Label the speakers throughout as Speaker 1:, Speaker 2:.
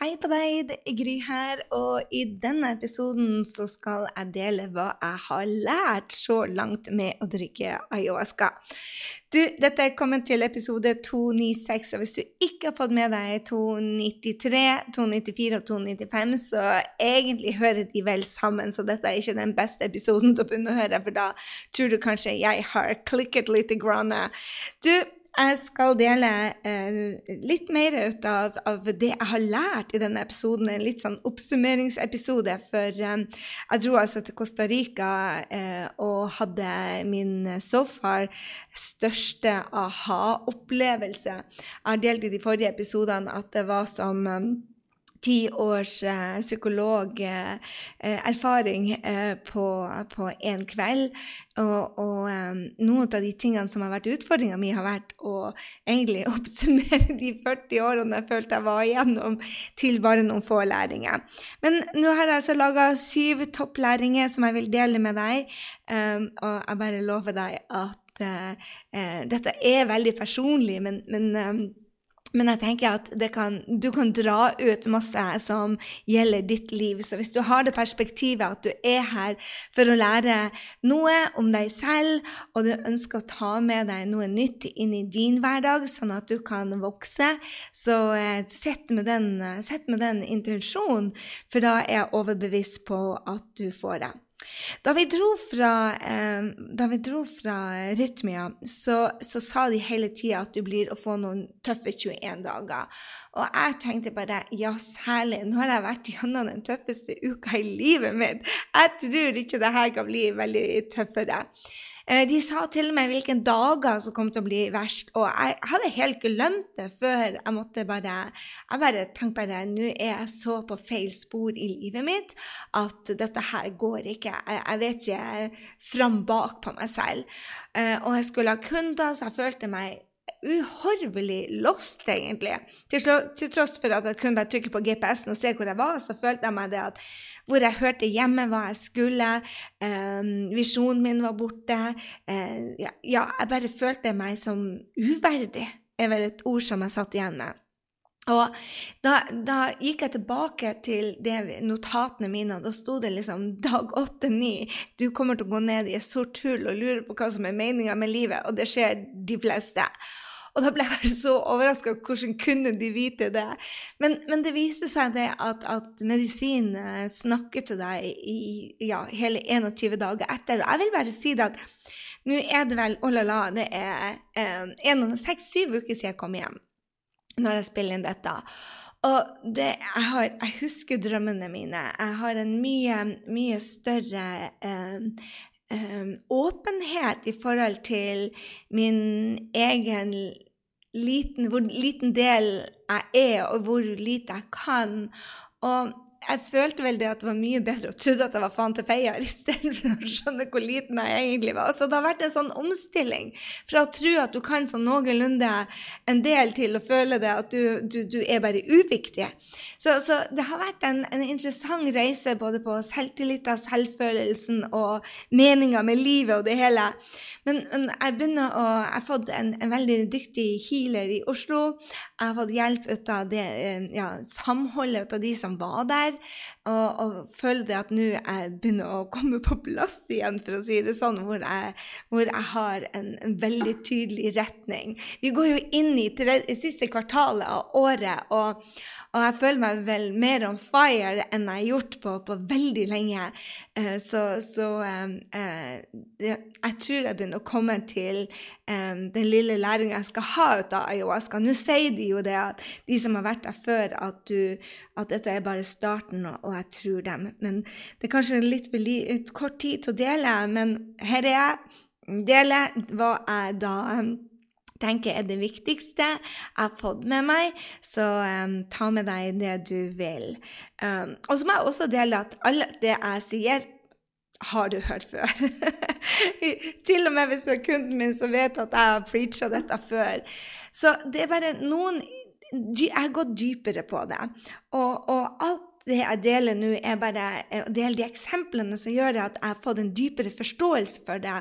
Speaker 1: Hei på deg, det er Gry her, og i denne episoden så skal jeg dele hva jeg har lært så langt med å drikke ayahuasca. Du, dette er kommet til episode 296, og hvis du ikke har fått med deg 293, 294 og 295, så egentlig hører de vel sammen, så dette er ikke den beste episoden til å begynne å høre, for da tror du kanskje jeg har klikket litt. Grann. Du, jeg skal dele eh, litt mer ut av, av, det jeg har lært i denne episoden. En litt sånn oppsummeringsepisode. For eh, jeg dro altså til Costa Rica eh, og hadde min so far største aha-opplevelse. Jeg har delt i de forrige episodene at det var som eh, ti års eh, psykologerfaring eh, på, på en kveld. Og, og um, noen av de tingene som har vært utfordringa mi, har vært å egentlig oppsummere de 40 årene jeg følte jeg var igjennom, til bare noen få læringer. Men nå har jeg altså laga syv topplæringer som jeg vil dele med deg, um, og jeg bare lover deg at dette er veldig personlig, men, men men jeg tenker at kan, du kan dra ut masse som gjelder ditt liv. Så hvis du har det perspektivet at du er her for å lære noe om deg selv, og du ønsker å ta med deg noe nytt inn i din hverdag, sånn at du kan vokse, så eh, sett med den, sett med den intensjonen, for da er jeg overbevist på at du får det. Da vi dro fra, eh, dro fra Rytmia, så, så, sa de hele tida at du blir å få noen tøffe 21 dager. Og jeg tenkte bare ja, særlig. Nå har jeg vært gjennom den tøffeste uka i livet mitt. Jeg tror ikke det her kan bli veldig tøffere. Eh, de sa til meg hvilke dager som kom til å bli verst, og jeg hadde helt glemt det før jeg måtte bare Jeg bare tenkte bare Nå er jeg så på feil spor i livet mitt at dette her går ikke. Jeg, jeg vet ikke fram bak på meg selv. Eh, og jeg skulle ha kunder, så jeg følte meg uhorvelig lost, egentlig. Til, til, tross for at jeg kunne bare trykke på GPS-en og se hvor jeg var, så følte jeg meg det at hvor jeg hørte hjemme hva jeg skulle, eh, visjonen min var borte. eh, ja, ja, jeg bare følte meg som uverdig, er vel et ord som jeg satt igjen med. Og da, da, gikk jeg tilbake til notatene mine, og da sto det liksom dag åtte-ni. Du kommer til å gå ned i et sort hull og lure på hva som er meninga med livet, og det skjer de fleste. Og da ble jeg bare så overraska. Hvordan kunne de vite det? Men, men det viste seg det at, at medisin snakket snakker til deg i ja, hele 21 dager etter. Og jeg vil bare si det at nå er det vel oh la la, det er eh, seks-syv uker siden jeg kom hjem når jeg spiller inn dette. Og det, jeg, har, jeg, husker drømmene mine. Jeg har en mye, mye større eh, eh, åpenhet i forhold til min egen liten, hvor liten del jeg er, og hvor lite jeg kan. Og jeg følte vel det at det var mye bedre å trodde at jeg var faen til feier, istedenfor å skjønne hvor liten jeg egentlig var. Så det har vært en sånn omstilling fra å tro at du kan sånn noenlunde en del, til å føle det at du, du, du er bare uviktig. Så, så, det har vært en, en interessant reise både på selvtilliten, selvfølelsen og meninga med livet og det hele. Men, men jeg begynner å Jeg har fått en, en, veldig dyktig healer i Oslo. Jeg har fått hjelp ut av det, eh, ja, samholdet av de som var der. Og, og føler det at nå jeg begynner å komme på plass igjen, for å si det sånn, hvor jeg, hvor jeg har en, en, veldig tydelig retning. Vi går jo inn i det siste kvartalet av året, og, og, jeg føler meg vel mer on fire enn jeg har gjort på, på veldig lenge. Uh, så, så um, uh, jeg tror jeg begynner å komme til um, den lille læringa jeg skal ha ut av ayahuasca. Nå sier de jo det, at de som har vært der før, at, du, at dette er bare starten, og jeg tror dem. Men det er kanskje litt kort tid til å dele, men her er jeg. Deler hva jeg da um, tenker er det viktigste jeg har fått med meg, så um, ta med deg det du vil. Um, og så må jeg også dele at alt det jeg sier, har du hørt før. Til og med hvis du er kunden min, så vet at jeg har preacha dette før. Så det er bare noen Jeg har gått dypere på det. Og, og alt det jeg deler nå, er bare å dele de eksemplene som gjør at jeg har fått en dypere forståelse for det.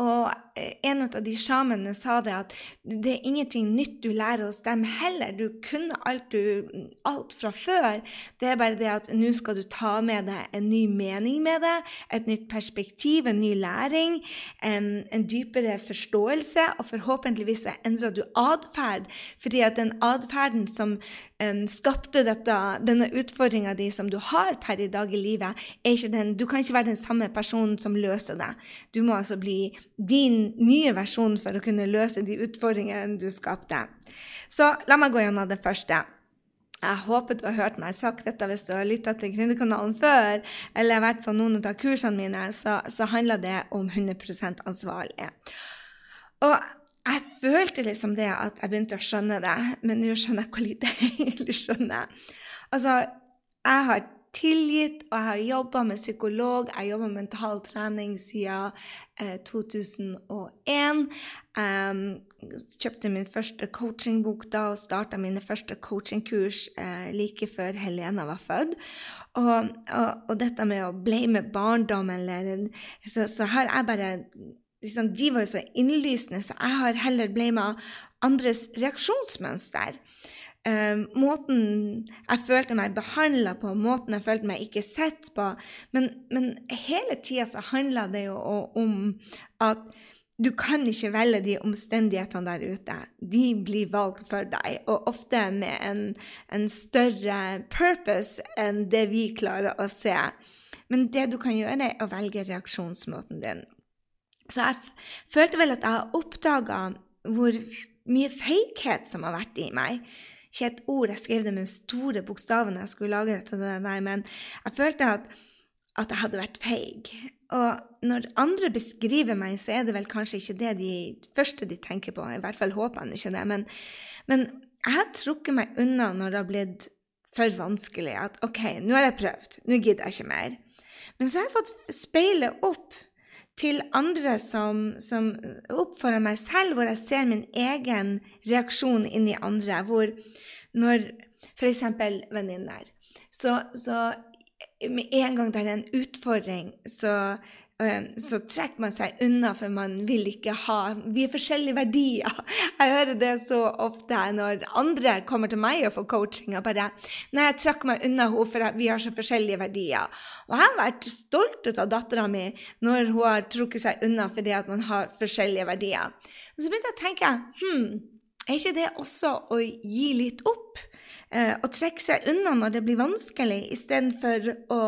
Speaker 1: Og eh, en av de sjamene sa det at det er ingenting nytt du lærer hos dem heller. Du kunne alt, du, alt fra før. Det er bare det at nå skal du ta med deg en ny mening med det, et nytt perspektiv, en ny læring, en, en dypere forståelse, og forhåpentligvis endrer du atferd. Fordi at den atferden som um, skapte dette, denne utfordringa di som du har per i dag i livet, er ikke den, du kan ikke være den samme personen som løser det. Du må altså bli din nye versjon for å kunne løse de utfordringene du skapte. Så la meg gå gjennom det første. Jeg håper du har hørt meg sagt dette hvis du har lytta til Gründerkanalen før, eller vært på noen av kursene mine, så, så handler det om 100% ansvarlig. Og jeg følte liksom det at jeg begynte å skjønne det, men nå skjønner jeg hvor lite jeg egentlig skjønner. Altså, jeg har tilgitt, og jeg har jobba med psykolog. Jeg jobba med mental trening siden eh, 2001. Um, kjøpte min første coachingbok da og starta mine første coachingkurs eh, like før Helena var født. Og, og, og, dette med å blame barndom, eller så, så har jeg bare liksom, De var jo så innlysende, så jeg har heller blama andres reaksjonsmønster. Uh, måten jeg følte meg behandla på, måten jeg følte meg ikke sett på. Men, men hele tida så handla det jo om at du kan ikke velge de omstendighetene der ute. De blir valgt for deg, og ofte med en, en større purpose enn det vi klarer å se. Men det du kan gjøre, er å velge reaksjonsmåten din. Så jeg følte vel at jeg har oppdaga hvor mye feighet som har vært i meg ikke et ord. Jeg skrev det med store bokstaver når jeg skulle lage dette, nei, men jeg følte at, at jeg hadde vært feig. Og når andre beskriver meg, så er det vel kanskje ikke det de første de tenker på. I hvert fall håper jeg ikke det. Men, men jeg har trukket meg unna når det har blitt for vanskelig. At OK, nå har jeg prøvd. Nå gidder jeg ikke mer. Men så har jeg fått speilet opp til andre som, som oppfører meg selv, hvor jeg ser min egen reaksjon inni andre. Hvor når f.eks. venninner så, så med en gang det er en utfordring, så så trekker man seg unna, for man vil ikke ha Vi er forskjellige verdier. Jeg hører det så ofte når andre kommer til meg og får coaching. og bare Nei, jeg trakk meg unna henne, for vi har så forskjellige verdier. Og jeg har vært stolt av dattera mi når hun har trukket seg unna fordi at man har forskjellige verdier. Og så begynte jeg å tenke hm, er ikke det også å gi litt opp? Eh, å trekke seg unna når det blir vanskelig, istedenfor å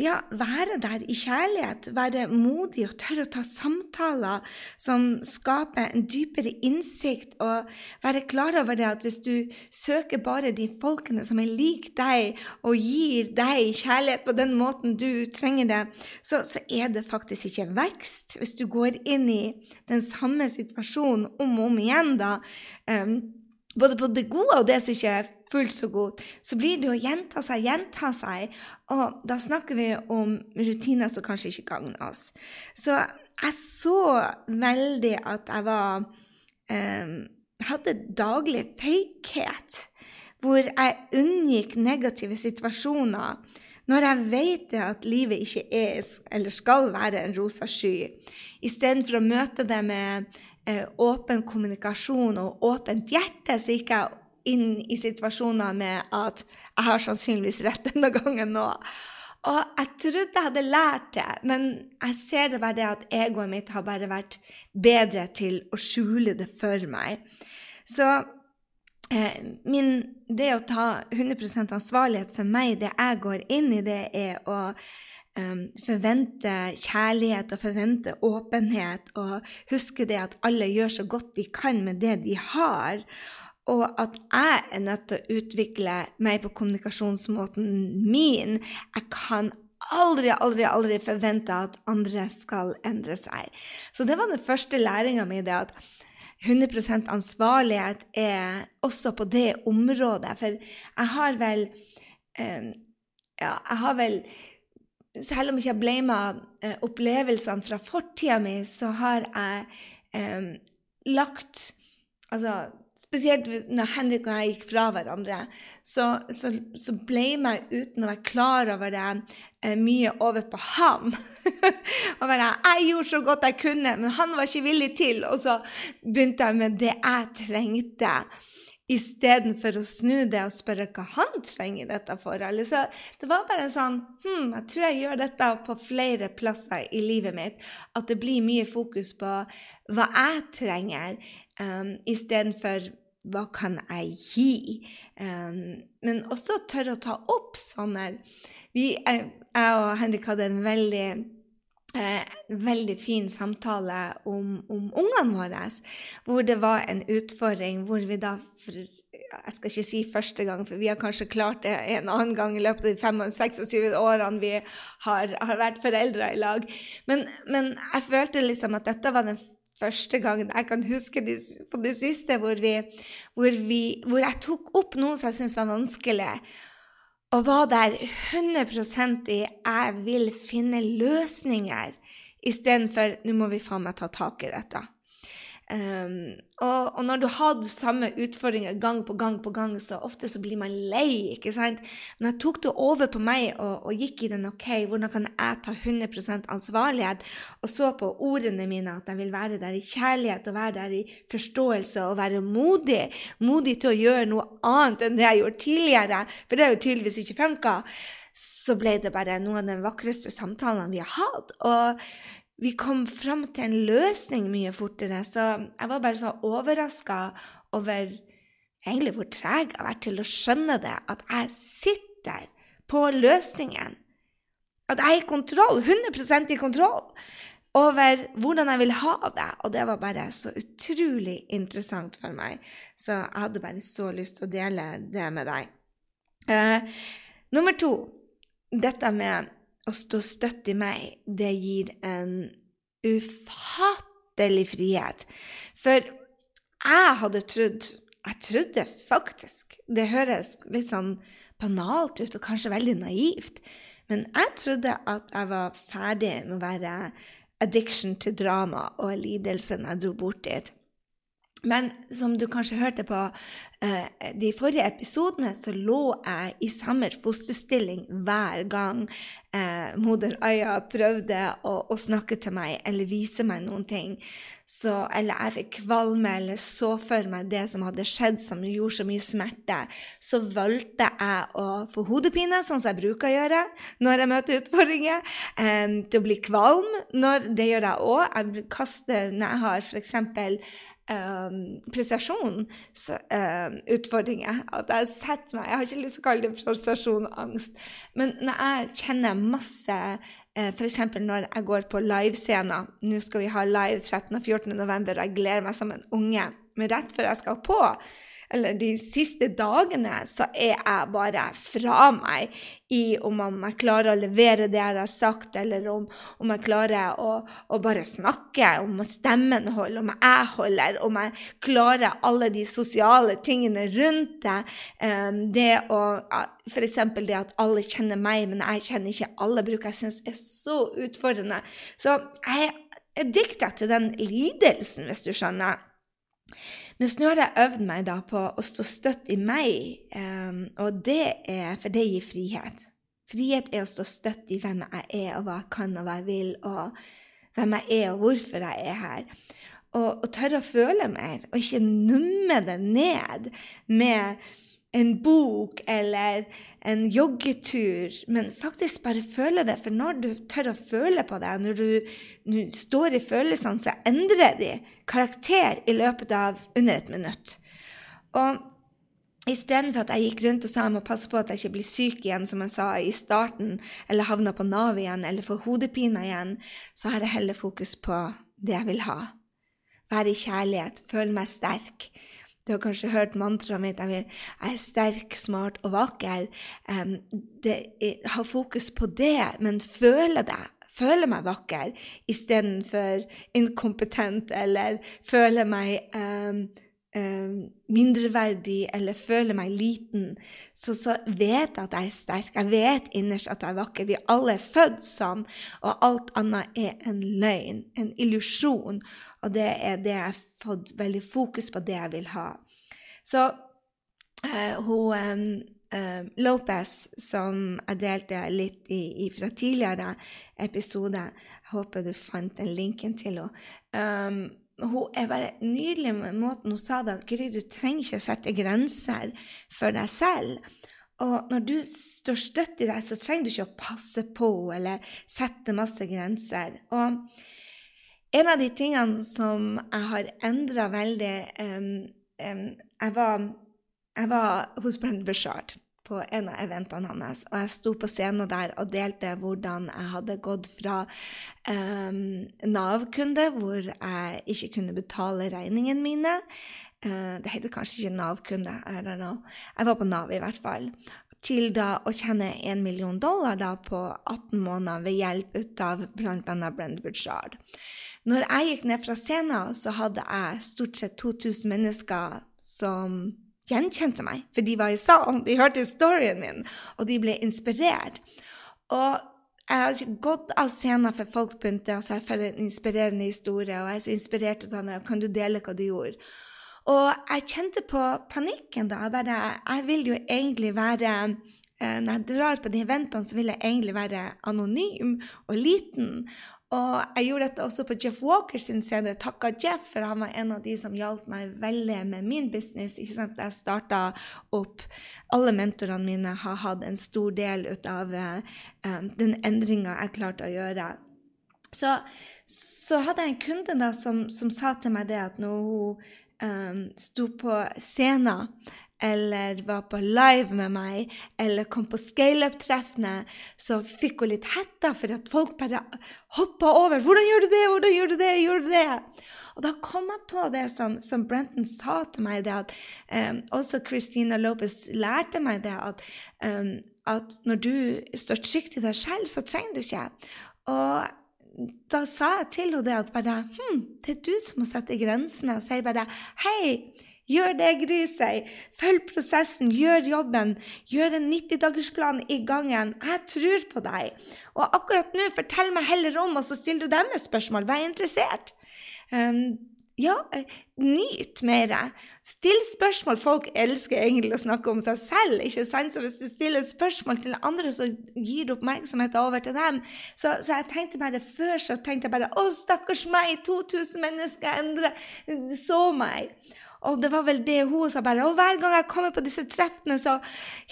Speaker 1: ja, være der i kjærlighet, være modig og tørre å ta samtaler som skaper en dypere innsikt, og være klar over det at hvis du søker bare de folkene som er lik deg, og gir deg kjærlighet på den måten du trenger det, så, så er det faktisk ikke vekst. Hvis du går inn i den samme situasjonen om og om igjen, da, um, både på det gode og det som ikke er fullt så godt, så blir det å gjenta seg, gjenta seg. Og da snakker vi om rutiner som kanskje ikke gagner oss. Så jeg så veldig at jeg var eh, hadde daglig feighet, hvor jeg unngikk negative situasjoner. Når jeg vet at livet ikke er eller skal være en rosa sky, istedenfor å møte det med eh, åpen kommunikasjon og åpent hjerte, så gikk jeg inn i situasjoner med at jeg har sannsynligvis rett denne gangen nå. Og jeg trodde jeg hadde lært det, men jeg ser det bare det at egoet mitt har bare vært bedre til å skjule det for meg. Så eh, min, det å ta 100 ansvarlighet for meg, det jeg går inn i, det er å um, forvente kjærlighet og forvente åpenhet, og huske det at alle gjør så godt de kan med det de har. Og at jeg er nødt til å utvikle meg på kommunikasjonsmåten min. Jeg kan aldri, aldri, aldri forvente at andre skal endre seg. Så det var den første læringa mi, det at 100% ansvarlighet er også på det området. For jeg har vel eh, Ja, jeg har vel selv om jeg ikke har blama eh, opplevelsene fra fortida mi, så har jeg eh, lagt Altså spesielt når Henrik og jeg gikk fra hverandre, så, så, så ble jeg, uten å være klar over det, eh, mye over på ham. og bare, Jeg gjorde så godt jeg kunne, men han var ikke villig til. Og så begynte jeg med det jeg trengte istedenfor å snu det og spørre hva han trenger dette for. Så det var bare sånn hm, Jeg tror jeg gjør dette på flere plasser i livet mitt. At det blir mye fokus på hva jeg trenger, um, istedenfor hva kan jeg gi? Um, men også tørre å ta opp sånne vi, jeg, jeg og Henrik hadde en veldig eh, veldig fin samtale om, om ungene våre, hvor det var en utfordring hvor vi da for, Jeg skal ikke si første gang, for vi har kanskje klart det en annen gang i løpet av de 26 årene vi har, har vært foreldre i lag. Men, men, jeg følte liksom at dette var den første gangen jeg kan huske på det siste hvor, vi, hvor, vi, hvor jeg tok opp noe som jeg syntes var vanskelig og var der 100% i 'jeg vil finne løsninger', istedenfor 'nå må vi faen meg ta tak i dette'. Um, og, og, når du har samme utfordringer gang på gang på gang, så ofte så blir man lei. ikke sant? Men jeg tok det over på meg og, og gikk i den OK, hvordan kan jeg ta 100 ansvarlighet? Og så på ordene mine at jeg vil være der i kjærlighet og være der i forståelse og være modig. Modig til å gjøre noe annet enn det jeg gjorde tidligere, for det har jo tydeligvis ikke funka. Så ble det bare noen av de vakreste samtalene vi har hatt. og vi kom fram til en løsning mye fortere. Så jeg var bare så overraska over egentlig hvor treg jeg har vært til å skjønne det, at jeg sitter på løsningen. At jeg er i kontroll, 100% i kontroll, over hvordan jeg vil ha det. Og det var bare så utrolig interessant for meg. Så jeg hadde bare så lyst til å dele det med deg. Uh, nummer to, dette med å stå støtt i meg, det gir en ufattelig frihet. For jeg hadde trodd Jeg trodde faktisk Det høres litt sånn banalt ut og kanskje veldig naivt, men jeg trodde at jeg var ferdig med å være addiction til drama og lidelse når jeg dro bort dit. Men som du kanskje hørte på eh, de forrige episodene, så lå jeg i samme fosterstilling hver gang eh, moder Aya prøvde å, å, snakke til meg eller vise meg noen ting. Så, eller jeg fikk kvalme eller så for meg det som hadde skjedd som gjorde så mye smerte. Så valgte jeg å få hodepine, sånn som jeg bruker å gjøre når jeg møter utfordringer. Eh, til å bli kvalm. Når, det gjør jeg òg. Jeg kaster når jeg har f.eks um, prestasjonsutfordringer. Uh, at jeg setter meg Jeg har ikke lyst til å kalle det prestasjonsangst, men når jeg kjenner masse uh, F.eks. når jeg går på livescener Nå skal vi ha live 13. og 14. november, og jeg gleder meg som en unge. Men rett før jeg skal på, eller de siste dagene, så er jeg bare fra meg i om jeg klarer å levere det jeg har sagt, eller om, om jeg klarer å, å, bare snakke, om stemmen holder, om jeg holder, om jeg klarer alle de sosiale tingene rundt det. Um, det å F.eks. det at alle kjenner meg, men jeg kjenner ikke alle, bruker jeg synes er så utfordrende. Så jeg er dikta til den lidelsen, hvis du skjønner. Mens nå har jeg øvd meg da på å stå støtt i meg, um, og det er, for det gir frihet. Frihet er å stå støtt i hvem jeg er, og hva jeg kan, og hva jeg vil, og hvem jeg er, og hvorfor jeg er her. Og, og tørre å føle mer, og ikke numme det ned med en bok eller en joggetur, men faktisk bare føle det. For når du tør å føle på det, når du, du står i følelsene, så endrer de karakter i løpet av under et minutt. Og Istedenfor at jeg gikk rundt og sa jeg må passe på at jeg ikke blir syk igjen, som jeg sa i starten, eller havna på Nav igjen, eller får hodepine igjen, så har jeg heller fokus på det jeg vil ha. Være i kjærlighet, føle meg sterk. Du har kanskje hørt mantraet mitt jeg, er sterk, smart og vakker. Um, det, ha fokus på det, men føle det. Føle meg vakker istedenfor inkompetent eller føle meg um, mindreverdig eller føler meg liten. Så, så vet jeg at jeg er sterk. Jeg vet innerst at jeg er vakker. Vi alle er født sånn, og alt annet er en løgn, en illusjon. Og det er det jeg har fått veldig fokus på, det jeg vil ha. Så uh, hun uh, Lopez, som jeg delte litt i, i fra tidligere episode Jeg håper du fant den linken til henne. Um, hun er bare nydelig med måten hun sa det at Gry, du trenger ikke å sette grenser for deg selv. Og når du står støtt i deg, så trenger du ikke å passe på eller sette masse grenser. Og en av de tingene som jeg har endra veldig um, um, jeg, var, jeg, var, hos Brendan Bushard på en av eventene hans, og jeg sto på scenen der og delte hvordan jeg hadde gått fra um, Nav-kunde, hvor jeg ikke kunne betale regningene mine, uh, det heter kanskje ikke Nav-kunde. Jeg var på Nav, i hvert fall. Til da å tjene 1 million dollar da på 18 måneder ved hjelp ut av bl.a. Brend Burchard. Når jeg gikk ned fra scenen, så hadde jeg stort sett 2000 mennesker som gjenkjente meg, for de var i salen, de hørte historien min, og de ble inspirert. Og jeg har ikke gått av scenen for folk begynte å si for en inspirerende historie, og jeg er så inspirert av henne. Kan du dele hva du gjorde? Og jeg kjente på panikken da. Jeg, bare, jeg vil jo egentlig være eh, Når jeg drar på de eventene, så vil jeg egentlig være anonym og liten. Og jeg gjorde dette også på Jeff Walkers scene. Takka Jeff, for han var en av de som hjalp meg veldig med min business. Ikke sant? Jeg starta opp Alle mentorene mine har hatt en stor del ut av um, den endringa jeg klarte å gjøre. Så, så hadde jeg en kunde da som, som sa til meg det at når hun um, sto på scenen eller var på live med meg, eller kom på scaleup-treffene, så fikk hun litt hetta for at folk bare hoppa over. 'Hvordan gjør du det? Hvordan gjør du det? Gjør du det?' Og da kom jeg på det som, som Brenton sa til meg, det at um, også Christina Lopez lærte meg det, at, um, at når du står trygt i deg selv, så trenger du ikke. Og da sa jeg til henne det at bare hm, det er du som må sette grensene. Og sier bare hei, gjør det Gry sier. Følg prosessen, gjør jobben. Gjør en 90-dagersplan i gangen. Jeg tror på deg. Og akkurat nå, fortell meg heller om, og så stiller du dem et spørsmål. Vær interessert. Um, ja, nyt mer. Still spørsmål. Folk elsker egentlig å snakke om seg selv. ikke sant? Så hvis du stiller spørsmål til andre, så gir du oppmerksomhet over til dem. Så, så jeg tenkte bare før så tenkte jeg bare Å, stakkars meg! 2000 mennesker endre, så meg. Og det var vel det hun sa bare. Og hver gang jeg kommer på disse treffene, så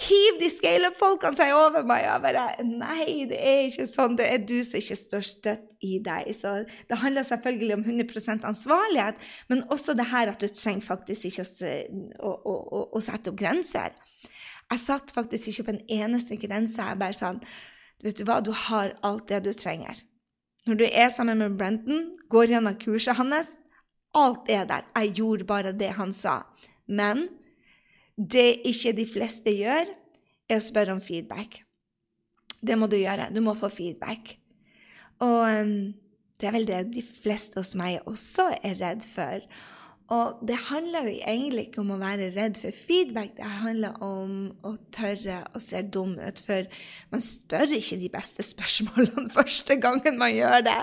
Speaker 1: hiver de scaleup-folkene seg over meg. Og jeg bare Nei, det er ikke sånn. Det er du som ikke står støtt i deg. Så det handler selvfølgelig om 100% ansvarlighet, men også det her at du trenger faktisk ikke å, å, å, å sette opp grenser. Jeg satt faktisk ikke på en eneste grense. Jeg bare sånn Vet du hva, du har alt det du trenger. Når du er sammen med Brenton, går gjennom kurset hans, Alt er der. Jeg gjorde bare det han sa. Men det ikke de fleste gjør, er å spørre om feedback. Det må du gjøre. Du må få feedback. Og um, det er vel det de fleste hos meg også er redd for. Og det handler jo egentlig ikke om å være redd for feedback, det handler om å tørre å se dum ut. For man spør ikke de beste spørsmålene første gangen man gjør det.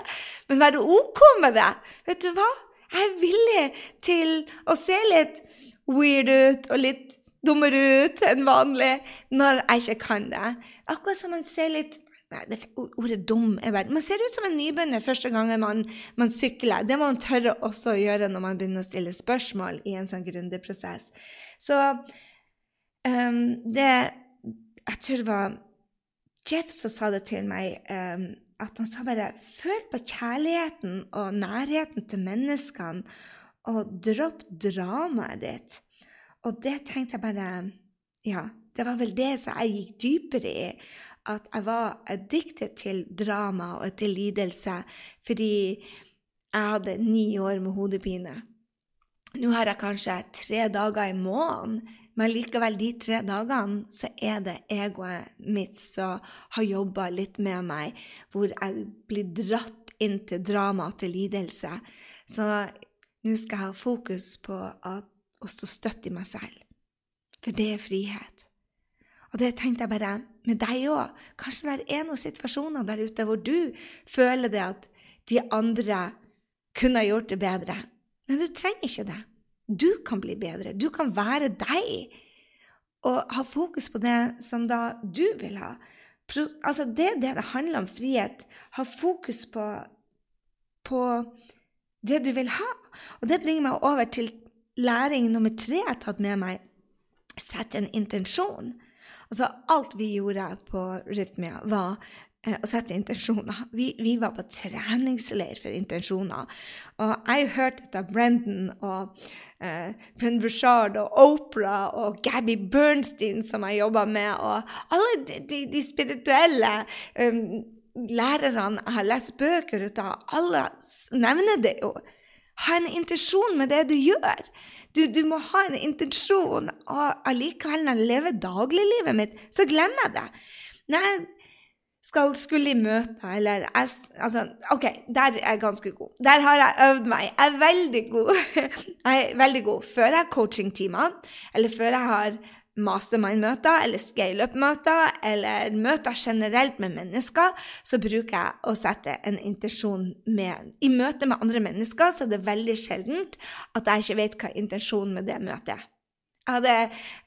Speaker 1: Men være OK med det. Vet du hva? Jeg er villig til å se litt weird ut og litt dummere ut enn vanlig når jeg ikke kan det. Akkurat som man ser litt Nei, det, ordet dum er verdt. Man ser ut som en nybegynner første gangen man, man, sykler. Det må man tørre også å gjøre når man begynner å stille spørsmål i en sånn grundig prosess. Så um, det Jeg tror det var Jeff som sa det til meg. Um, at han sa bare føl på kjærligheten og nærheten til menneskene, og dropp dramaet ditt. Og det tenkte jeg bare Ja, det var vel det som jeg gikk dypere i. At jeg var addicted til drama og til lidelse fordi jeg hadde ni år med hodepine. Nå har jeg kanskje tre dager i måneden men likevel, de tre dagene så er det egoet mitt som har jobba litt med meg, hvor jeg blir dratt inn til drama, og til lidelse. Så nå skal jeg ha fokus på å stå støtt i meg selv. For det er frihet. Og det tenkte jeg bare med deg òg. Kanskje det er noen situasjoner der ute hvor du føler det at de andre kunne gjort det bedre. Men du trenger ikke det. Du kan bli bedre. Du kan være deg. Og ha fokus på det som da du vil ha. Altså, det er det det handler om frihet. Ha fokus på, på det du vil ha. Og det bringer meg over til læring nummer tre jeg har tatt med meg. Sett en intensjon. Altså, alt vi gjorde på Rytmia, var å sette intensjoner. Vi, vi, var på treningsleir for intensjoner. Og jeg har hørt av Brendan og eh, Brendan Bushard og Oprah og Gabby Bernstein, som jeg jobba med, og alle de, de, de spirituelle um, lærerne jeg har lest bøker ut av. Alle nevner det jo. Ha en intensjon med det du gjør. Du, du må ha en intensjon, og allikevel når jeg lever dagliglivet mitt, så glemmer jeg det. Når jeg skal skulle i møter, eller jeg, Altså, OK, der er jeg ganske god. Der har jeg øvd meg. Jeg er veldig god. Jeg er veldig god før jeg har coachingtimer, eller før jeg har mastermind-møter eller scale-up-møter eller møter generelt med mennesker, så bruker jeg å sette en intensjon med I møte med andre mennesker så er det veldig sjeldent at jeg ikke vet hva intensjonen med det møtet er. Jeg hadde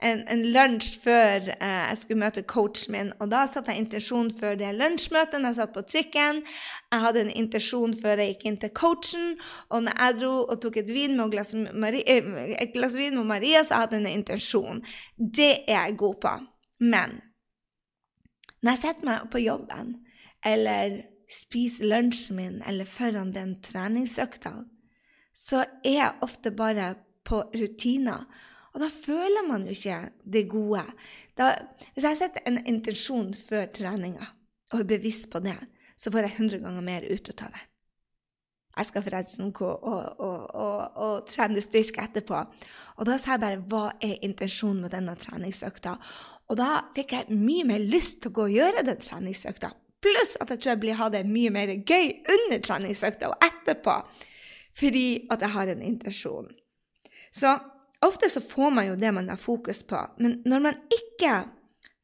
Speaker 1: en, en lunsj før eh, jeg skulle møte coachen min, og da satte jeg intensjon før det lunsjmøtet jeg satt på trikken. Jeg hadde en intensjon før jeg gikk inn til coachen, og når jeg dro og tok et, vin med glass, Maria, eh, et glass vin med Maria, så hadde jeg en intensjon. Det er jeg god på. Men når jeg setter meg på jobben, eller spiser lunsjen min, eller foran den treningsøkta, så er jeg ofte bare på rutiner. Og da føler man jo ikke det gode. Da, hvis jeg setter en intensjon før treninga og er bevisst på det, så får jeg 100 ganger mer ut av det. Jeg skal forresten gå og, og, og, og, trene styrke etterpå. Og da sa jeg bare hva er intensjonen med denne treningsøkta? Og da fikk jeg mye mer lyst til å gå og gjøre den treningsøkta. Pluss at jeg tror jeg blir ha det mye mer gøy under treningsøkta og etterpå. Fordi at jeg har en intensjon. Så Ofte så får man jo det man har fokus på, men når man ikke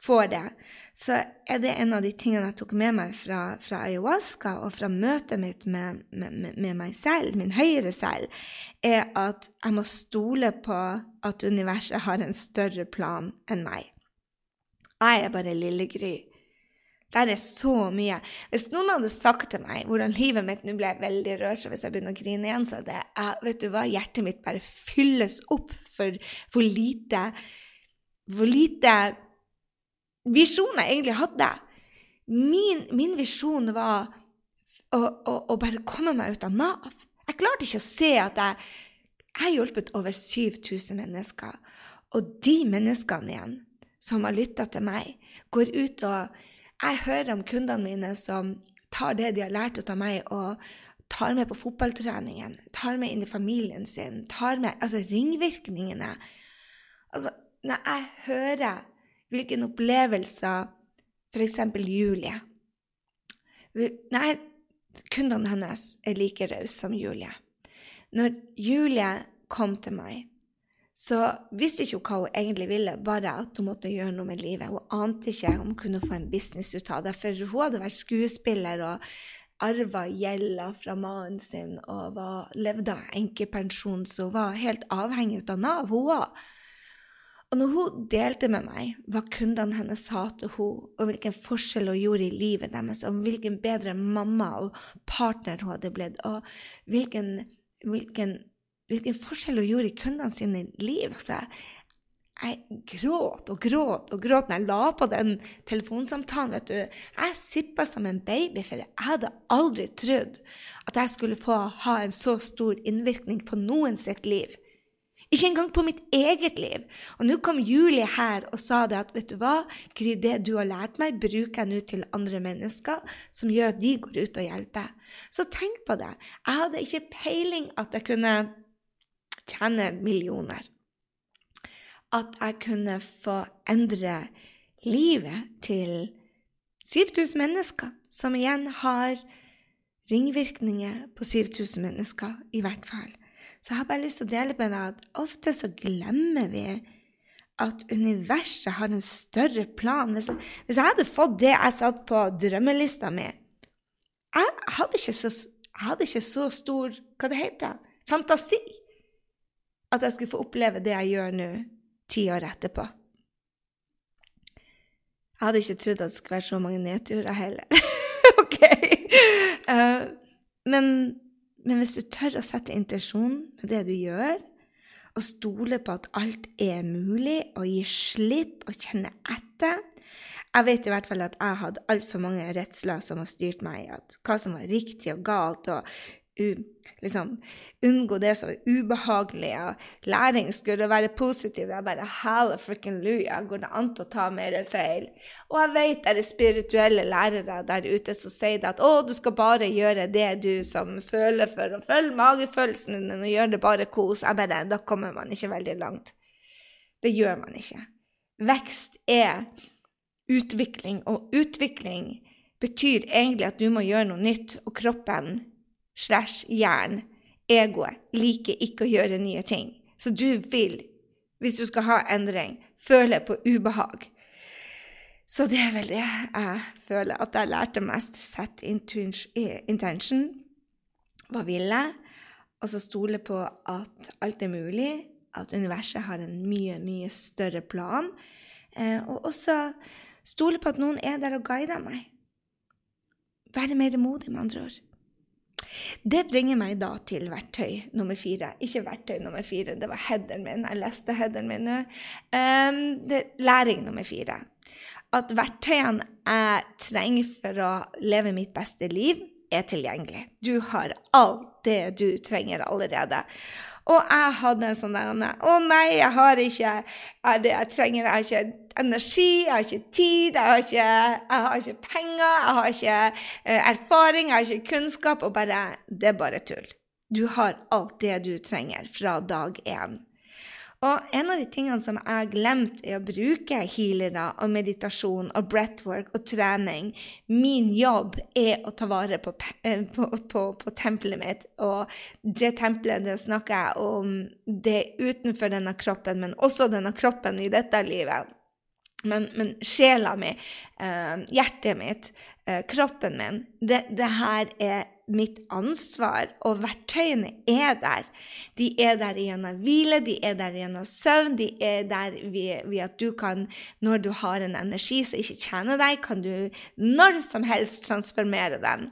Speaker 1: får det, så er det en av de tingene jeg tok med meg fra, fra ayahuasca og fra møtet mitt med, med, med, meg selv, min høyere selv, er at jeg må stole på at universet har en større plan enn meg. Jeg er bare lille Gry. Der er så mye. Hvis noen hadde sagt til meg hvordan livet mitt nå ble veldig rørt, så hvis jeg begynner å grine igjen, så er det Vet du hva, hjertet mitt bare fylles opp for hvor lite Hvor lite visjoner jeg egentlig hadde. Min, min visjon var å, å, å, bare komme meg ut av Nav. Jeg klarte ikke å se at jeg Jeg har hjulpet over 7000 mennesker. Og de menneskene igjen som har lytta til meg, går ut og jeg hører om kundene mine som tar det de har lært ut av meg, og tar med på fotballtreningen, tar med inn i familien sin, tar med altså ringvirkningene. Altså, når jeg hører hvilke opplevelser f.eks. Julie Nei, kundene hennes er like rause som Julie. Når Julie kom til meg så visste ikke hva hun egentlig ville, bare at hun måtte gjøre noe med livet. Hun ante ikke om hun kunne få en business ut av det, for hun hadde vært skuespiller og arva gjelda fra mannen sin og var, levde av enkepensjon, så hun var helt avhengig av Nav, hun òg. Og når hun delte med meg hva kundene hennes sa til henne, og hvilken forskjell hun gjorde i livet deres, og hvilken bedre mamma og partner hun hadde blitt, og hvilken, hvilken hvilken forskjell hun gjorde i kundene sine liv. Altså, jeg gråt og gråt og gråt når jeg la på den telefonsamtalen. vet du. Jeg sippa som en baby, for jeg hadde aldri trodd at jeg skulle få ha en så stor innvirkning på noen sitt liv. Ikke engang på mitt eget liv. Og nå kom Julie her og sa det at vet du hva, Gry, det du har lært meg, bruker jeg nå til andre mennesker, som gjør at de går ut og hjelper. Så tenk på det. Jeg hadde ikke peiling at jeg kunne tjene millioner. At jeg kunne få endre livet til 7000 mennesker, som igjen har ringvirkninger på 7000 mennesker, i hvert fall. Så jeg har bare lyst til å dele med deg at ofte så glemmer vi at universet har en større plan. Hvis, hvis jeg hadde fått det jeg satt på drømmelista mi Jeg hadde ikke så, jeg hadde ikke så stor Hva det heter fantasi. At jeg skulle få oppleve det jeg gjør nå, ti år etterpå. Jeg hadde ikke trodd at det skulle være så mange nedturer heller. OK. Uh, men, men, hvis du tør å sette intensjon med det du gjør, og stole på at alt er mulig, og gi slipp og kjenne etter Jeg vet i hvert fall at jeg hadde altfor mange redsler som har styrt meg, at hva som var riktig og galt, og liksom, unngå det som er ubehagelig. Og læring skulle være positiv. Jeg bare halleluja, går det an å ta mer feil? Og jeg vet det er spirituelle lærere der ute som sier at å, du skal bare gjøre det du som føler for, og følg magefølelsen din og gjør det bare kos. Jeg bare, Da kommer man ikke veldig langt. Det gjør man ikke. Vekst er utvikling, og utvikling betyr egentlig at du må gjøre noe nytt, og kroppen slash jern, egoet, liker ikke å gjøre nye ting. Så du vil, hvis du skal ha endring, føle på ubehag. Så det er vel det jeg føler at jeg lærte mest. Set intention. Hva vil jeg? Og så stole på at alt er mulig, at universet har en mye, mye større plan. Eh, og også stole på at noen er der og guider meg. Være mer modig, med andre ord. Det bringer meg da til verktøy nummer fire. Ikke verktøy nummer fire, det var headeren min. Jeg leste headeren min nå. Um, det, læring nummer fire. At verktøyene jeg trenger for å leve mitt beste liv, er tilgjengelig. Du har alt det du trenger allerede. Og jeg hadde en sånn der Å nei, jeg har ikke det jeg trenger. Jeg har ikke energi, jeg har ikke tid, jeg har ikke, jeg har ikke penger, jeg har ikke uh, erfaring, jeg har ikke kunnskap. Og bare Det er bare tull. Du har alt det du trenger fra dag én. Og en av de tingene som jeg har glemt, er å bruke healere og meditasjon og breathwork og trening. Min jobb er å ta vare på, eh, på, på, på tempelet mitt. Og det tempelet det snakker jeg om det utenfor denne kroppen, men også denne kroppen i dette livet. Men, men sjela mi, uh, hjertet mitt, kroppen min, det, det her er mitt ansvar, og verktøyene er der. De er der gjennom hvile, de er der gjennom søvn, de er der ved, ved, at du kan, når du har en energi som ikke tjener deg, kan du når som helst transformere den.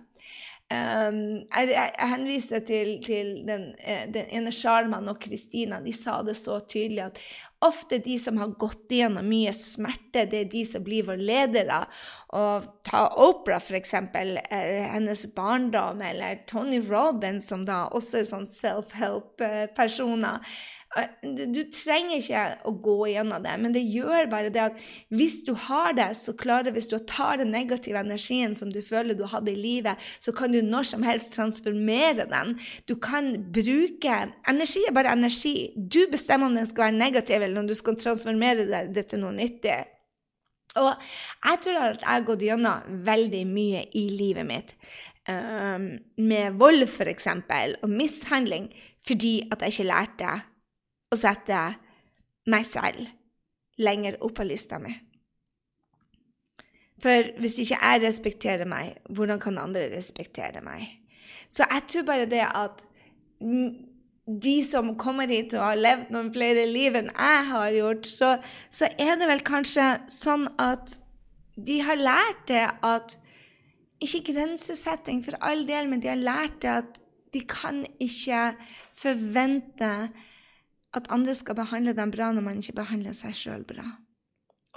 Speaker 1: Um, jeg, jeg, henviser til, til den, eh, den, ene sjarmen og Kristina. De sa det så tydelig at ofte de som har gått igjennom mye smerte, det er de som blir våre ledere. Og ta Opera, for eksempel, eh, hennes barndom, eller Tony Robbins, som da også er sånn self-help-personer. Du, du, trenger ikke å gå gjennom det, men det gjør bare det at hvis du har det, så klarer Hvis du tar den negative energien som du føler du hadde i livet, så kan du når som helst transformere den. Du kan bruke Energi er bare energi. Du bestemmer om den skal være negativ, eller om du skal transformere det, det til noe nyttig. Og jeg tror at jeg har gått gjennom veldig mye i livet mitt. Um, med vold, f.eks., og mishandling, fordi at jeg ikke lærte å sette meg selv lenger opp på lista mi. For hvis ikke jeg respekterer meg, hvordan kan andre respektere meg? Så jeg tror bare det at de som kommer hit og har levd noen flere liv enn jeg har gjort, så, så er det vel kanskje sånn at de har lært det at Ikke grensesetting for all del, men de har lært det at de kan ikke forvente at andre skal behandle dem bra når man ikke behandler seg sjøl bra.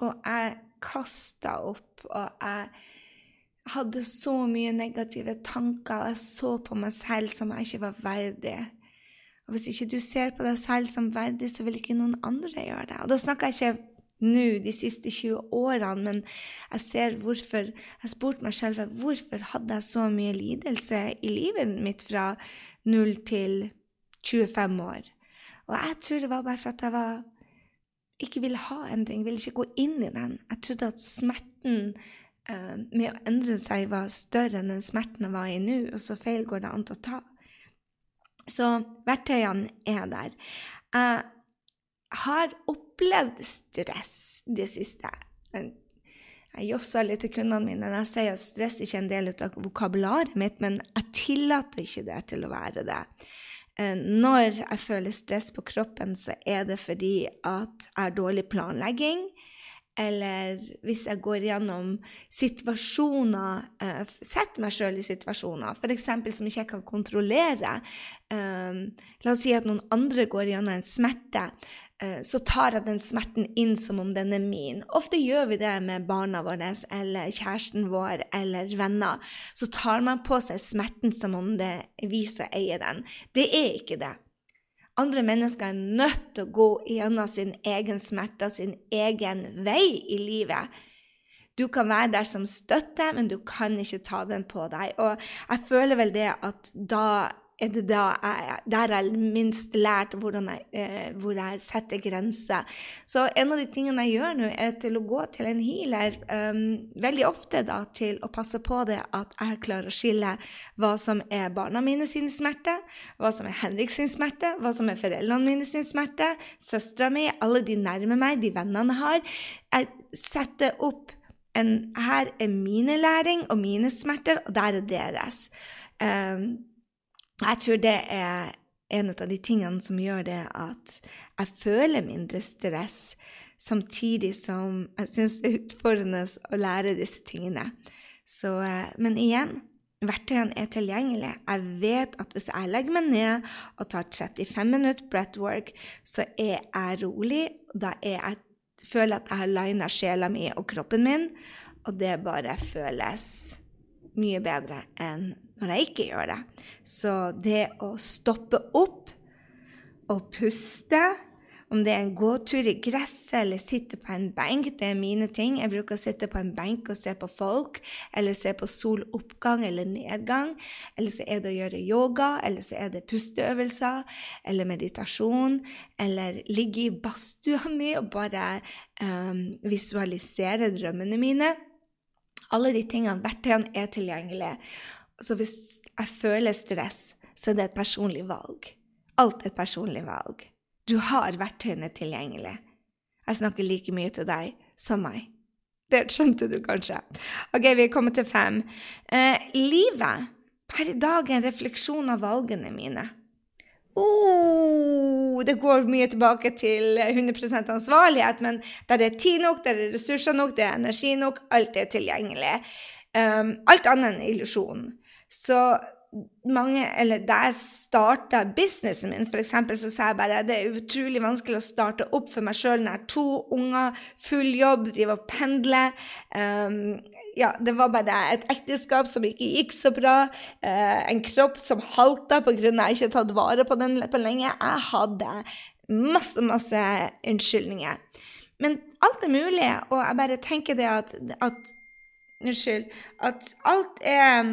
Speaker 1: Og jeg kasta opp, og jeg hadde så mye negative tanker, og jeg så på meg selv som jeg ikke var verdig. Og hvis ikke du ser på deg selv som verdig, så vil ikke noen andre gjøre det. Og da snakker jeg ikke nå de siste 20 årene, men jeg ser hvorfor Jeg spurte meg selv hvorfor hadde jeg så mye lidelse i livet mitt fra 0 til 25 år. Og jeg tror det var bare for at jeg var, ikke ville ha endring, ville ikke gå inn i den. Jeg trodde at smerten eh, med å endre seg var større enn den smerten jeg var i nå, og så feil går det an å ta. Så verktøyene er der. Jeg har opplevd stress det siste. Jeg josser litt til kundene mine når jeg sier at stress ikke er en del av vokabularet mitt, men jeg tillater ikke det til å være det. Eh, når jeg føler stress på kroppen, så er det fordi at jeg har dårlig planlegging. Eller hvis jeg går gjennom situasjoner eh, Setter meg sjøl i situasjoner f.eks. som ikke jeg kan kontrollere. Eh, la oss si at noen andre går gjennom en smerte. Eh, så tar jeg den smerten inn som om den er min. Ofte gjør vi det med barna våre eller kjæresten vår eller venner. Så tar man på seg smerten som om det er vi som eier den. Det er ikke det. Andre mennesker er nødt til å gå gjennom sin egen smerte og sin egen vei i livet. Du kan være der som støtte, men du kan ikke ta den på deg. Og jeg føler vel det at da er det da jeg, der jeg minst lært jeg, eh, hvor jeg setter grenser. Så en av de tingene jeg gjør nå, er til å gå til en healer um, veldig ofte da, til å passe på det at jeg klarer å skille hva som er barna mine sin smerte, hva som er Henrik sin smerte, hva som er foreldrene mine sin smerte, søstera mi, alle de nærme meg, de vennene jeg har. Jeg setter opp en Her er mine læring og mine smerter, og der er deres. Um, jeg tror det er en av de tingene som gjør det at jeg føler mindre stress, samtidig som jeg syns det er utfordrende å lære disse tingene. Så, eh, men igjen, verktøyene er tilgjengelige. Jeg vet at hvis jeg legger meg ned og tar 35 minutter breathwork, så er jeg rolig. Da jeg, føler jeg at jeg har lina sjela mi og kroppen min, og det bare føles mye bedre enn når jeg ikke gjør det. Så det å stoppe opp og puste, om det er en gåtur i gresset eller sitte på en benk, det er mine ting. Jeg bruker å sitte på en benk og se på folk, eller se på soloppgang eller nedgang. Eller så er det å gjøre yoga, eller så er det pusteøvelser eller meditasjon. Eller ligge i badstua mi og bare um, visualisere drømmene mine. Alle de tingene, verktøyene, er tilgjengelige. Så hvis jeg føler stress, så er det et personlig valg. Alt er et personlig valg. Du har verktøyene tilgjengelig. Jeg snakker like mye til deg som meg. Det skjønte du kanskje. OK, vi er kommet til fem. Eh, livet per i dag er en refleksjon av valgene mine. Oh, det går mye tilbake til 100% ansvarlighet, men der er tid nok, der er ressurser nok, det er energi nok, alt er tilgjengelig. Um, alt annet enn illusjon. Så mange, eller Da jeg starta businessen min, eksempel, så sa jeg bare det er utrolig vanskelig å starte opp for meg sjøl når jeg har to unger, full jobb, driver og pendler. Um, ja, det var bare et ekteskap som ikke gikk så bra. Uh, en kropp som halta pga. at jeg ikke har tatt vare på den på lenge. Jeg hadde masse, masse unnskyldninger. Men alt er mulig, og jeg bare tenker det at, at Unnskyld. At alt er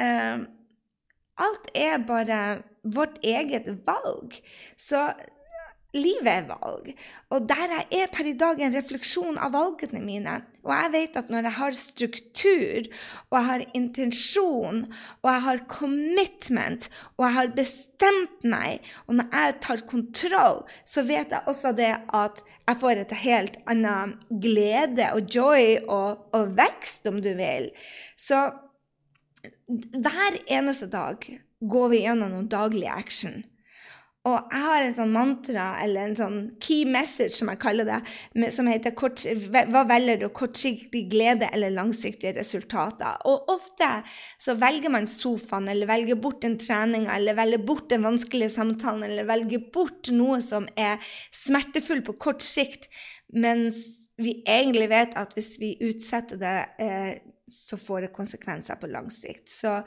Speaker 1: uh, Alt er bare vårt eget valg. Så livet er valg. Og der jeg er per i dag, en refleksjon av valgene mine. Og jeg vet at når jeg har struktur, og jeg har intensjon, og jeg har commitment, og jeg har bestemt meg, og når jeg tar kontroll, så vet jeg også det at jeg får et helt annet glede og joy og, og vekst, om du vil. Så hver eneste dag går vi gjennom noen daglig action. Og jeg har en sånn mantra, eller en sånn key message, som jeg kaller det, som heter kort, Hva velger du? Kortsiktig glede eller langsiktige resultater? Og ofte så velger man sofaen, eller velger bort den treninga, eller velger bort den vanskelige samtalen, eller velger bort noe som er smertefullt på kort sikt, mens vi egentlig vet at hvis vi utsetter det eh, så får det konsekvenser på lang sikt. Så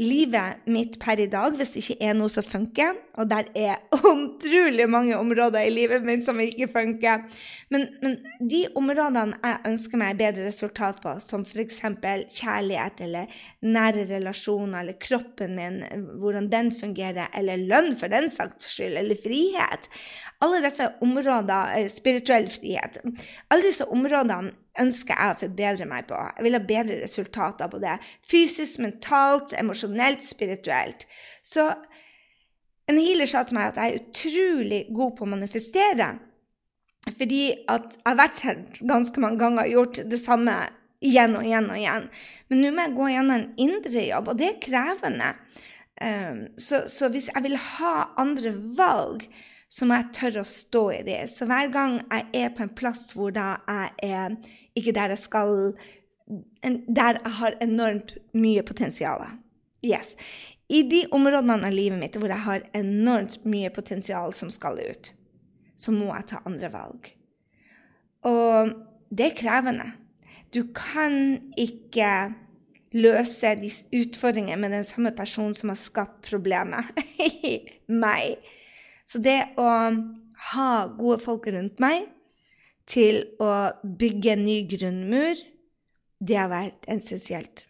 Speaker 1: livet mitt per i dag, hvis det ikke er noe som funker, og der er utrolig mange områder i livet mitt som ikke funker, men, men de områdene jeg ønsker meg bedre resultat på, som f.eks. kjærlighet eller nære relasjoner eller kroppen min, hvordan den fungerer, eller lønn for den saks skyld, eller frihet Alle disse områdene, eh, spirituell frihet, alle disse områdene ønsker jeg å forbedre meg på. Jeg vil ha bedre resultater på det. Fysisk, mentalt, emosjonelt, spirituelt. Så en healer sa til meg at jeg er utrolig god på å manifestere. Fordi at jeg har vært her ganske mange ganger og gjort det samme igjen og igjen og igjen. Men nå må jeg gå gjennom en indre jobb, og det er krevende. Um, så, så, hvis jeg vil ha andre valg, så må jeg tørre å stå i det. Så hver gang jeg er på en plass hvor da jeg er ikke der jeg skal Der jeg har enormt mye potensial. Yes. I de områdene av livet mitt hvor jeg har enormt mye potensial som skal ut, så må jeg ta andre valg. Og det er krevende. Du kan ikke løse de utfordringene med den samme personen som har skapt problemet. meg. Så det å ha gode folk rundt meg til å bygge en ny grunnmur, det har vært essensielt.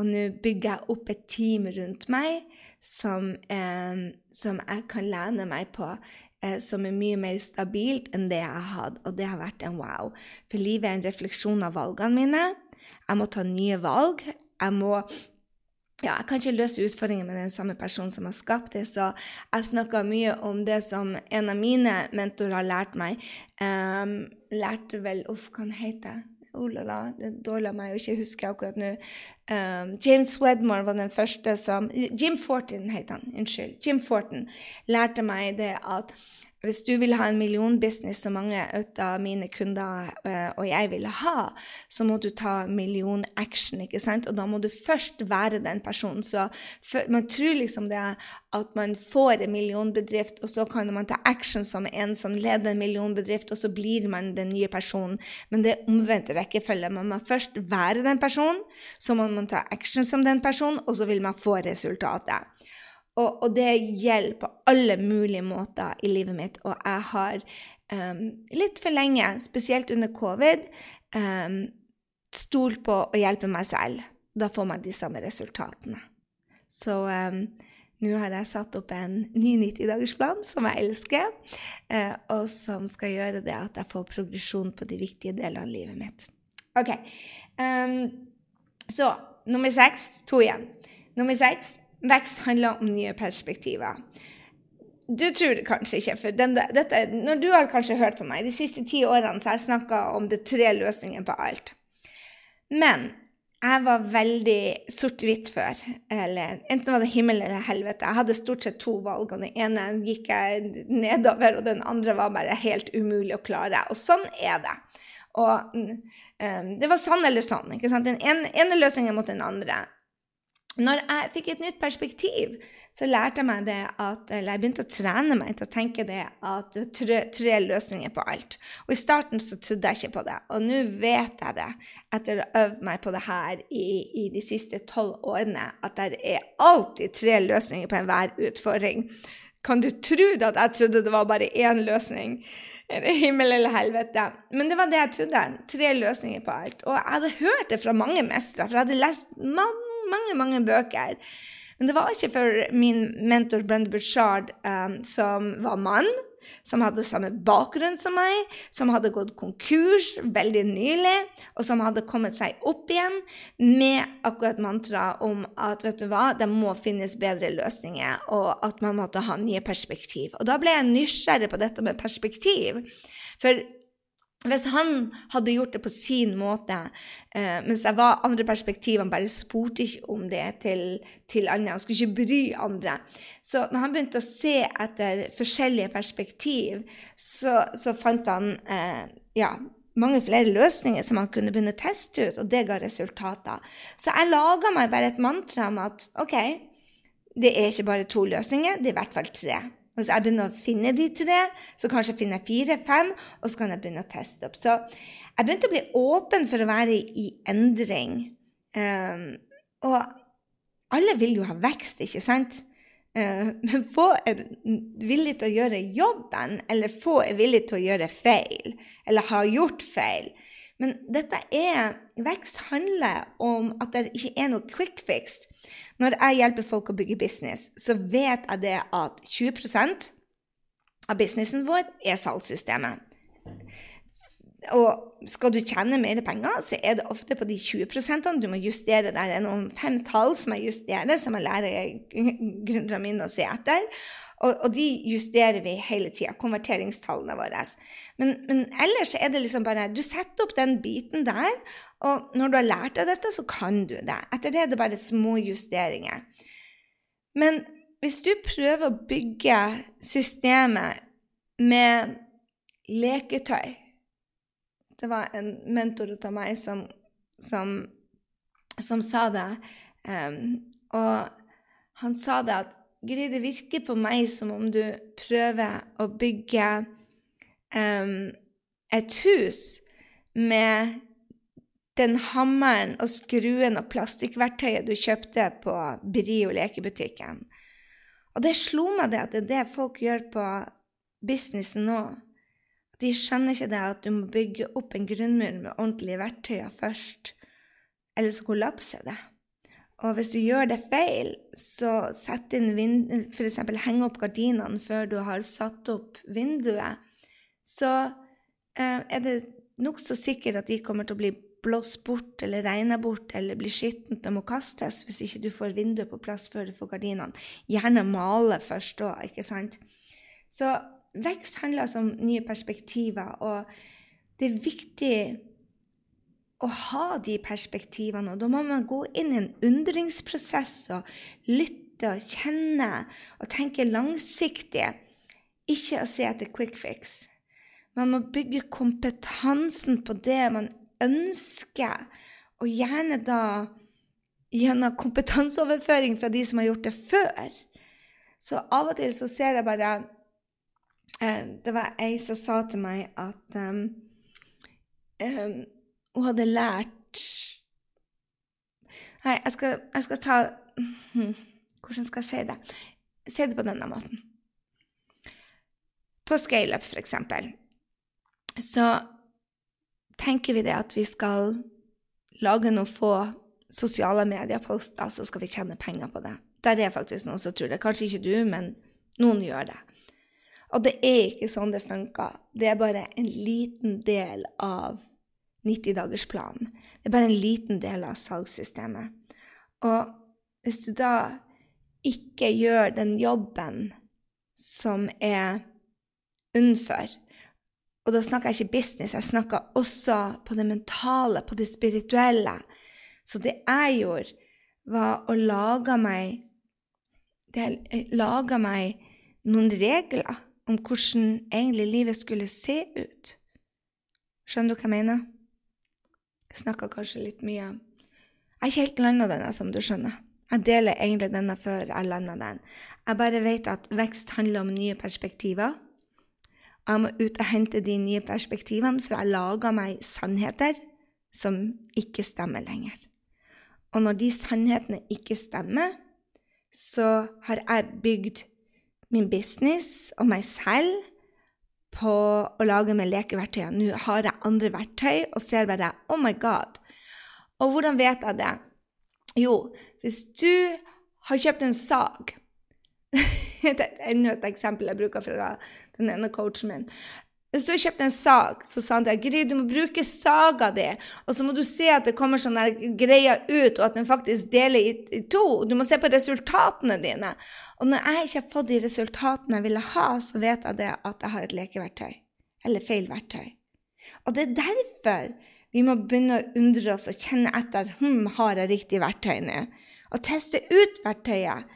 Speaker 1: Og nå bygger jeg opp et team rundt meg som, eh, som jeg kan lene meg på, eh, som er mye mer stabilt enn det jeg har hatt. Og det har vært en wow. For livet er en refleksjon av valgene mine. Jeg må ta nye valg. Jeg må ja, jeg kan ikke løse utfordringer med den samme personen som har skapt det, så jeg snakka mye om det som en av mine mentorer har lært meg. Um, lærte vel Uff, hva heter Oh la la, det er dårlig av meg å ikke huske akkurat nå. Um, James Wedmore var den første som Jim Fortin het han. Unnskyld. Jim Fortin lærte meg det at hvis du vil ha en millionbusiness som mange av mine kunder uh, og jeg vil ha, så må du ta million-action, ikke sant? Og da må du først være den personen. Så man tror liksom det at man får en millionbedrift, og så kan man ta action som en som leder en millionbedrift, og så blir man den nye personen. Men det er omvendt rekkefølge. Man må først være den personen, så må man ta action som den personen, og så vil man få resultatet. Og, og, det gjelder på alle mulige måter i livet mitt. Og jeg har um, litt for lenge, spesielt under covid, um, stolt på å hjelpe meg selv. Da får man de samme resultatene. Så um, nå har jeg satt opp en ny 90-dagersplan som jeg elsker, uh, og som skal gjøre det at jeg får progresjon på de viktige delene av livet mitt. OK. så nummer seks To igjen. Nummer seks Vekst handler om nye perspektiver. Du tror det kanskje ikke, for den, dette, når du har kanskje hørt på meg de siste ti årene, så har jeg snakka om det tre løsningene på alt. Men jeg var veldig sort-hvitt før. Eller, enten var det himmel eller helvete. Jeg hadde stort sett to valg, og den ene gikk jeg nedover, og den andre var bare helt umulig å klare. Og sånn er det. Og um, det var sånn eller sånn. ikke sant? Den ene, ene løsningen mot den andre når jeg fikk et nytt perspektiv, så lærte jeg meg det at, eller jeg begynte å trene meg til å tenke det at det tre, tre løsninger på alt. Og I starten så trodde jeg ikke på det, og nå vet jeg det etter å ha øvd meg på det her i, i de siste tolv årene, at det er alltid tre løsninger på enhver utfordring. Kan du tro det at jeg trodde det var bare én løsning? Himmel eller helvete. Men det var det jeg trodde. Tre løsninger på alt. Og jeg hadde hørt det fra mange mestere, for jeg hadde lest mange mange, mange bøker. Men det var ikke for min mentor Brenda Buchard, um, som var mann, som hadde samme bakgrunn som meg, som hadde gått konkurs veldig nylig, og som hadde kommet seg opp igjen med akkurat mantraet om at vet du hva, det må finnes bedre løsninger, og at man måtte ha nye perspektiv. Og da ble jeg nysgjerrig på dette med perspektiv. For hvis han hadde gjort det på sin måte, eh, mens jeg var andre perspektiv, han bare spurte ikke om det til, til andre, han skulle ikke bry andre. Så når han begynte å se etter forskjellige perspektiv, så, så fant han eh, ja, mange flere løsninger som han kunne begynne å teste ut, og det ga resultater. Så jeg laga meg bare et mantra om at OK, det er ikke bare to løsninger, det er i hvert fall tre. Hvis jeg begynner å finne de tre, så kanskje finner jeg fire-fem, og så kan jeg begynne å teste opp. Så jeg begynte å bli åpen for å være i endring. Um, og alle vil jo ha vekst, ikke sant? Uh, men få er villig til å gjøre jobben, eller få er villig til å gjøre feil, eller ha gjort feil. Men dette er Vekst handler om at det ikke er noe quick fix. Når jeg hjelper folk å bygge business, så vet jeg det at 20% av businessen vår er salgssystemet. Og skal du tjene mer penger, så er det ofte på de 20% du må justere. Det er noen fem tall som jeg justerer, som jeg lærer gründerne mine å se etter. Og, og, de justerer vi hele tida, konverteringstallene våre. Men, men, ellers er det liksom bare Du setter opp den biten der, og når du har lært deg dette, så kan du det. Etter det er det bare små justeringer. Men hvis du prøver å bygge systemet med leketøy Det var en mentor av meg som, som, som sa det. Um, og han sa det at Gry, det virker på meg som om du prøver å bygge um, et hus med den hammeren og skruen og plastikkverktøyet du kjøpte på Brio lekebutikken. Og det slo meg det at det er det folk gjør på businessen nå. De skjønner ikke det at du må bygge opp en grunnmur med ordentlige verktøyer først, ellers kollapser det. Og hvis du gjør det feil, så sett inn. F.eks. heng opp gardinene før du har satt opp vinduet, så eh, er det nokså sikkert at de kommer til å bli blåst bort eller regna bort eller blir skittent og må kastes hvis ikke du får vinduet på plass før du får gardinene. Gjerne male først da, ikke sant? Så vekst handler altså om nye perspektiver, og det er viktig å ha de perspektivene. Og da må man gå inn i en undringsprosess og lytte og kjenne og tenke langsiktig. Ikke å se etter quick fix. Man må bygge kompetansen på det man ønsker, og gjerne da gjennom kompetanseoverføring fra de som har gjort det før. Så av og til så ser jeg bare eh, Det var ei som sa til meg at um, um, hun hadde lært Nei, jeg skal, jeg skal ta Hvordan skal jeg si det? Si det på denne måten. På scaleup, for eksempel, så tenker vi det at vi skal lage noen få sosiale medieposter, så skal vi tjene penger på det. Der er faktisk noen som tror det. Kanskje ikke du, men noen gjør det. Og det er ikke sånn det funker. Det er bare en liten del av 90-dagersplanen. Det er bare en liten del av salgssystemet. Og hvis du da ikke gjør den jobben som er unnfor, og da snakker jeg ikke business, jeg snakker også på det mentale, på det spirituelle. Så det jeg gjorde, var å lage meg det, laga meg noen regler om hvordan egentlig livet skulle se ut. Skjønner du hva jeg mener? Jeg snakker kanskje litt mye Jeg har ikke helt landa denne, som du skjønner. Jeg deler egentlig denne før jeg lander den. Jeg bare vet at vekst handler om nye perspektiver. Jeg må ut og hente de nye perspektivene, for jeg lager meg sannheter som ikke stemmer lenger. Og når de sannhetene ikke stemmer, så har jeg bygd min business og meg selv på å lage med lekeverktøy. Nå har jeg andre verktøy og ser bare Oh my God! Og hvordan vet jeg det? Jo, hvis du har kjøpt en sag enda et eksempel jeg bruker fra den ene coachen min. Hvis du har kjøpt en sag, så sa han til Gry, du må bruke saga di. Og så må du se at det kommer sånne greier ut, og at den faktisk deler i, to. Du må se på resultatene dine. Og når jeg ikke har fått de resultatene jeg ville ha, så vet jeg det at jeg har et lekeverktøy. Eller feil verktøy. Og det er derfor vi må begynne å undre oss og kjenne etter hm, har jeg riktig verktøy nå. Og teste ut verktøyet.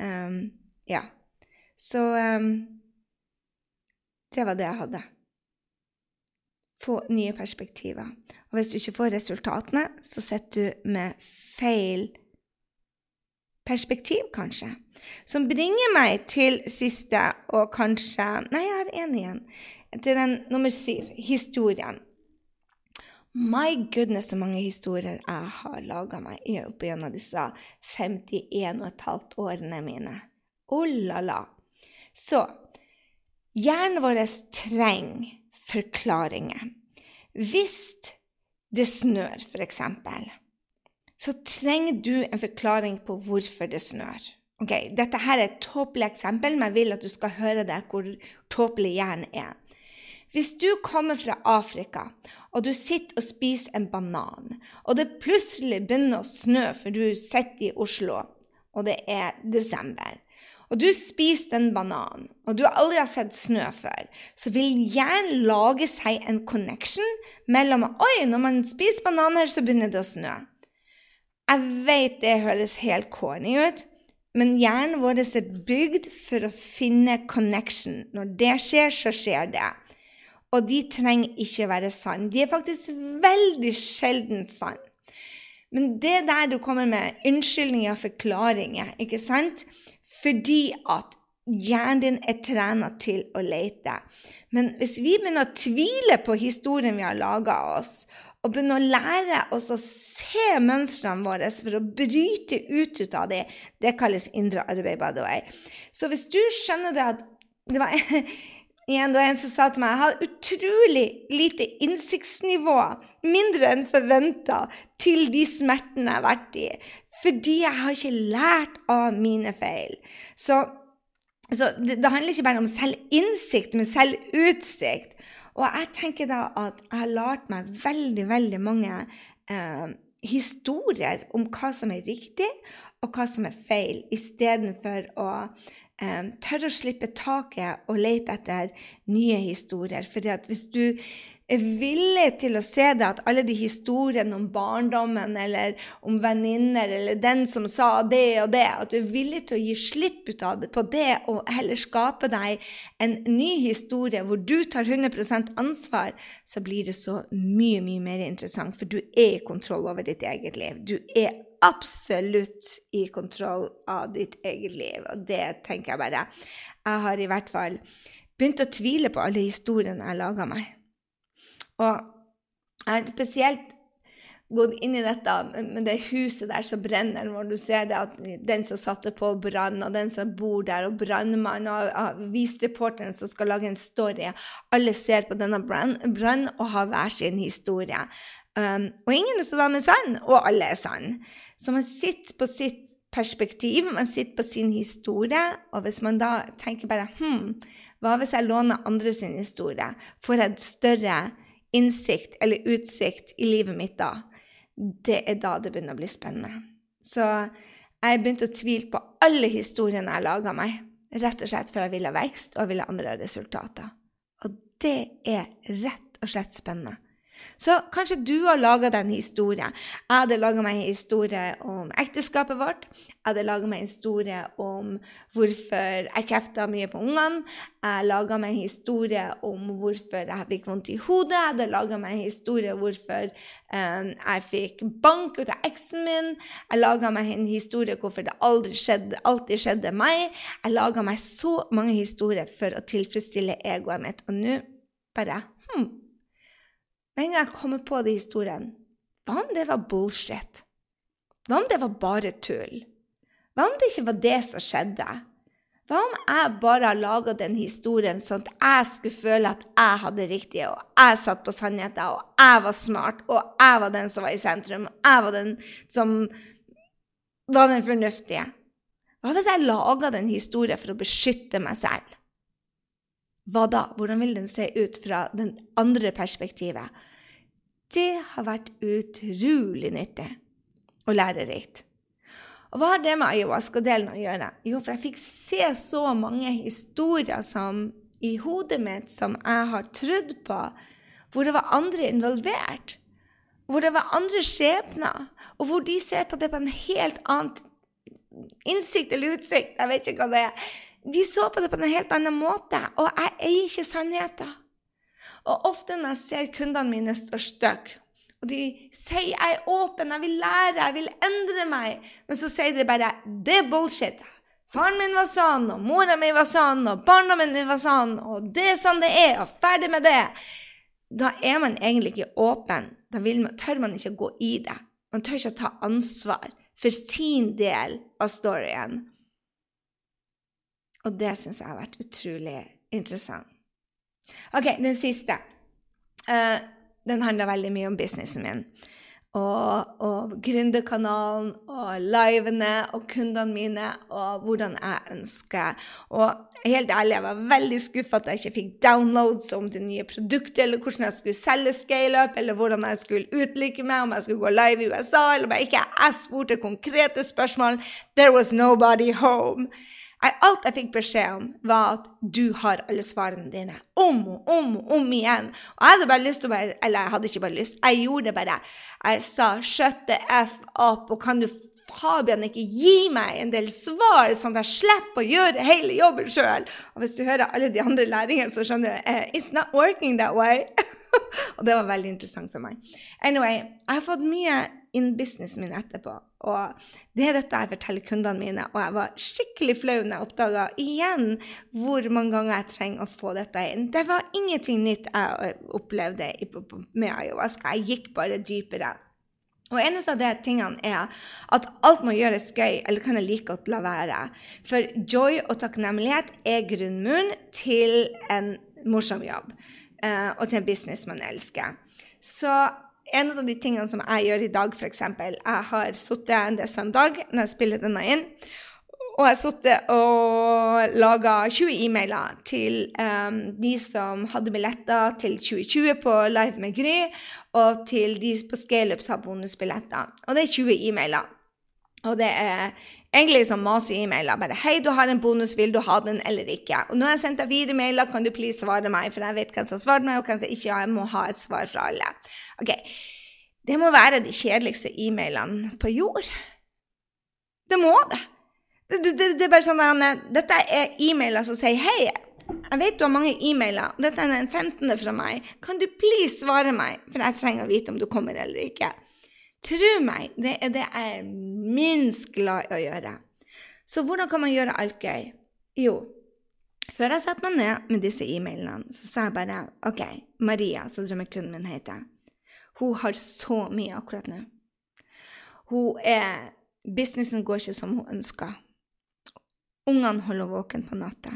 Speaker 1: Um, ja. Så um, det var det jeg hadde. Få nye perspektiver. Og hvis du ikke får resultatene, så sitter du med feil perspektiv, kanskje. Som bringer meg til siste, og kanskje Nei, jeg har én igjen. Til den nummer syv, historien. My goodness, så mange historier jeg har laga meg opp gjennom disse 51 15 årene mine. Oh la la. Så hjernen vår trenger forklaringer. Hvis det snør, f.eks., så trenger du en forklaring på hvorfor det snør. Okay, dette her er et tåpelig eksempel, men jeg vil at du skal høre det, hvor tåpelig hjernen er. Hvis du kommer fra Afrika, og du sitter og spiser en banan, og det plutselig begynner å snø, for du sitter i Oslo, og det er desember, og du spiste en banan, og du aldri har sett snø før, så vil hjernen lage seg en connection mellom Oi, når man spiser bananer, så begynner det å snø. Jeg vet det høres helt corny ut, Men hjernen vår er bygd for å finne connection. Når det skjer, så skjer det. Og de trenger ikke være sann. De er faktisk veldig sjelden sann. Men det er der du kommer med unnskyldninger og forklaringer, ikke sant? Fordi at hjernen din er trena til å lete. Men hvis vi begynner å tvile på historien vi har laga oss, og begynner å lære oss å se mønstrene våre for å bryte ut, ut av dem, det kalles indre arbeid, by the way. Så hvis du skjønner det at det var igjen det var en som sa til meg jeg har utrolig lite innsiktsnivå, mindre enn forventa, til de smertene jeg har vært i. Fordi jeg har ikke lært av mine feil. Så så det, det, handler ikke bare om selvinnsikt, men selvutsikt. Og jeg tenker da at jeg har lært meg veldig, veldig mange eh, historier om hva som er riktig, og hva som er feil, istedenfor å eh, tørre å slippe taket og lete etter nye historier. Fordi at hvis du er villig til å se det, at alle de historiene om barndommen eller om venninner eller den som sa det og det, at du er villig til å gi slipp ut av det på det og heller skape deg en ny historie hvor du tar 100 ansvar, så blir det så mye, mye mer interessant, for du er i kontroll over ditt eget liv. Du er absolutt i kontroll av ditt eget liv, og det tenker jeg bare. Jeg har i hvert fall begynt å tvile på alle historiene jeg laga meg. Og jeg har spesielt gått inn i dette med det huset der som brenner, hvor du ser det at den som satte på brann, og den som bor der, og brannmannen og avisreporteren som skal lage en story, alle ser på denne brannen og har hver sin historie. Um, og ingen av dem er sann, og alle er sann. Så man sitter på sitt perspektiv, man sitter på sin historie, og hvis man da tenker bare hm, hva hvis jeg låner andre sin historie? Får jeg et større innsikt eller utsikt i livet mitt da, det er da det begynner å bli spennende. Så jeg begynte å tvile på alle historiene jeg laga meg, rett og slett for jeg ville vekst og jeg ville andre resultater. Og det er rett og slett spennende. Så kanskje du har laga deg en historie. Jeg hadde laga meg en historie om ekteskapet vårt. Jeg hadde laga meg en historie om hvorfor jeg kjefta mye på ungene. Jeg laga meg en historie om hvorfor jeg fikk vondt i hodet. Jeg hadde laga meg en historie om hvorfor um, jeg fikk bank ut av eksen min. Jeg laga meg en historie om hvorfor det aldri skjedde, alltid skjedde meg. Jeg laga meg så mange historier for å tilfredsstille egoet mitt. Og nå bare hm, med en gang jeg kommer på den historien Hva om det var bullshit? Hva om det var bare tull? Hva om det ikke var det som skjedde? Hva om jeg bare har laga den historien sånn at jeg skulle føle at jeg hadde riktig, og jeg satt på sannheten, og jeg var smart, og jeg var den som var i sentrum, og jeg var den som var den fornuftige? Hva hvis jeg laga den historien for å beskytte meg selv? Hva da? Hvordan vil den se ut fra den andre perspektivet? Det har vært utrolig nyttig og lærerikt. Og hva har det med ayahuasca-delen å gjøre? Jo, for jeg fikk se så mange historier som, i hodet mitt som jeg har trodd på, hvor det var andre involvert. Hvor det var andre skjebner, og hvor de ser på det på en helt annen innsikt eller utsikt. Jeg vet ikke hva det er. De så på det på en helt annen måte, og jeg eier ikke sannheten. Og ofte når jeg ser kundene mine stå stygge, og de sier 'jeg er åpen, jeg vil lære, jeg vil endre meg', men så sier de bare 'det er bullshit'. Faren min var sånn, og mora mi var sånn, og barndommen min var sånn, og det er sånn det er, og ferdig med det. Da er man egentlig ikke åpen. Da man, tør man ikke gå i det. Man tør ikke ta ansvar for sin del av storyen. Og det syns jeg har vært utrolig interessant. OK, den siste. Uh, den handler veldig mye om businessen min. Og, og gründerkanalen og livene og kundene mine og hvordan jeg ønsker. Og helt ærlig, jeg var veldig skuffa at jeg ikke fikk downloads om det nye produktet, eller hvordan jeg skulle selge scaleup, eller hvordan jeg skulle utlike meg, om jeg skulle gå live i USA, eller om jeg ikke jeg spurte konkrete spørsmål. There was nobody home. Jeg, alt jeg fikk beskjed om, var at du har alle svarene dine. Om og om og om igjen. Og jeg hadde bare lyst til å bare Eller jeg hadde ikke bare lyst, jeg gjorde det bare. Jeg sa 'shut the f up', og kan du Fabian ikke gi meg en del svar, sånn at jeg slipper å gjøre hele jobben sjøl? Og hvis du hører alle de andre læringene, så skjønner du uh, It's not working that way. og det var veldig interessant for meg. Anyway, jeg har fått mye in businessen min etterpå. Og det er dette jeg forteller kundene mine. Og jeg var skikkelig flau når jeg oppdaga igjen hvor mange ganger jeg trenger å få dette inn. Det var ingenting nytt jeg opplevde med ayahuasca. Jeg gikk bare dypere. Og en av de tingene er at alt må gjøres gøy, eller kan jeg like godt la være. For joy og takknemlighet er grunnmuren til en morsom jobb. Uh, og til en business man elsker. Så en av de tingene som jeg gjør i dag, f.eks. Jeg har sittet en del søndag når jeg spiller denne inn. Og jeg har sittet og laga 20 e-mailer til um, de som hadde billetter til 2020 på Live med Gry, og til de på Scaleups har bonusbilletter. Og det er 20 e-mailer. Og det er egentlig liksom mase e-mailer. Bare 'Hei, du har en bonus. Vil du ha den eller ikke?' Og nå har jeg sendt deg fire mailer. Kan du please svare meg? For jeg vet hvem som har svart meg, og hvem som ikke har. Jeg må ha et svar fra alle. Ok. Det må være de kjedeligste e-mailene på jord. Det må det. Det, det, det er bare sånn at Dette er e-mailer som sier 'Hei, jeg vet du har mange e-mailer. Dette er den 15. fra meg. Kan du please svare meg, for jeg trenger å vite om du kommer eller ikke?' Tro meg, det er det jeg er minst glad i å gjøre. Så hvordan kan man gjøre alt gøy? Jo, før jeg satte meg ned med disse e-mailene, så sa jeg bare OK, Maria, som drømmekunden min heter, hun har så mye akkurat nå. Hun er Businessen går ikke som hun ønsker. Ungene holder våken på natta.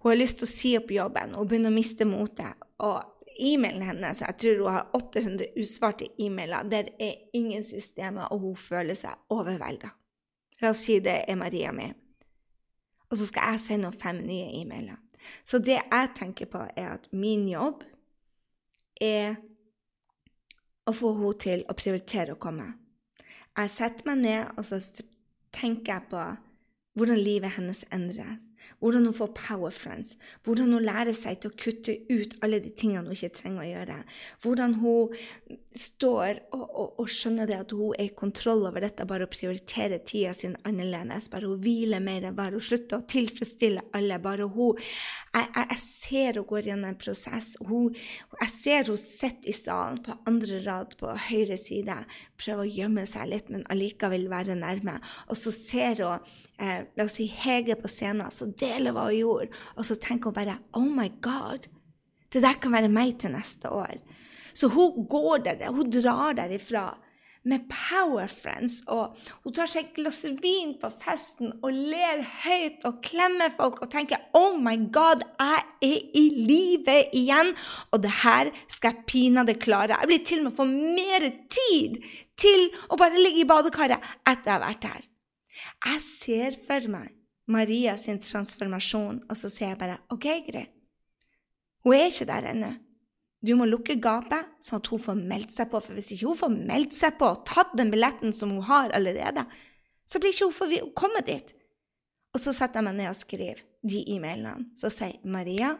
Speaker 1: Hun har lyst til å si opp jobben og begynne å miste motet. Og e-mailen hennes Jeg tror hun har 800 usvarte e-mailer. Der er ingen systemer, og hun føler seg overvelda. La oss si det er Maria mi. Og så skal jeg sende henne fem nye e-mailer. Så det jeg tenker på, er at min jobb er å få henne til å prioritere å komme. Jeg setter meg ned og så tenker jeg på hvordan livet hennes endres hvordan hun får power friends, hvordan hun lærer seg til å kutte ut alle de tingene hun ikke trenger å gjøre. Hvordan hun står og, og, og skjønner det at hun er i kontroll over dette, bare å prioritere tida sin annerledes. Bare hun hviler mer, bare hun slutter å tilfredsstille alle. bare hun, Jeg, jeg, jeg ser hun går gjennom en prosess. Hun, jeg ser hun sitter i salen på andre rad på høyre side, prøver å gjemme seg litt, men allikevel være nærme. Og så ser hun eh, la oss si Hege på scenen, så deler hva hun gjorde, og så tenker hun bare Oh my God! Det der kan være meg til neste år. Så hun går der, hun drar derifra med power friends, og hun tar seg et glass vin på festen og ler høyt og klemmer folk og tenker Oh my God, jeg er i live igjen, og det her skal jeg pinadø klare. Jeg blir til og med få mer tid til å bare ligge i badekaret etter jeg har vært her. Jeg ser for meg Maria sin transformasjon, og så sier jeg bare OK, greit. Hun er ikke der ennå. Du må lukke gapet, sånn at hun får meldt seg på. For hvis ikke hun får meldt seg på og tatt den billetten som hun har allerede, så blir ikke hun får komme dit. Og så setter jeg meg ned og skriver de e-mailene. Så sier Maria,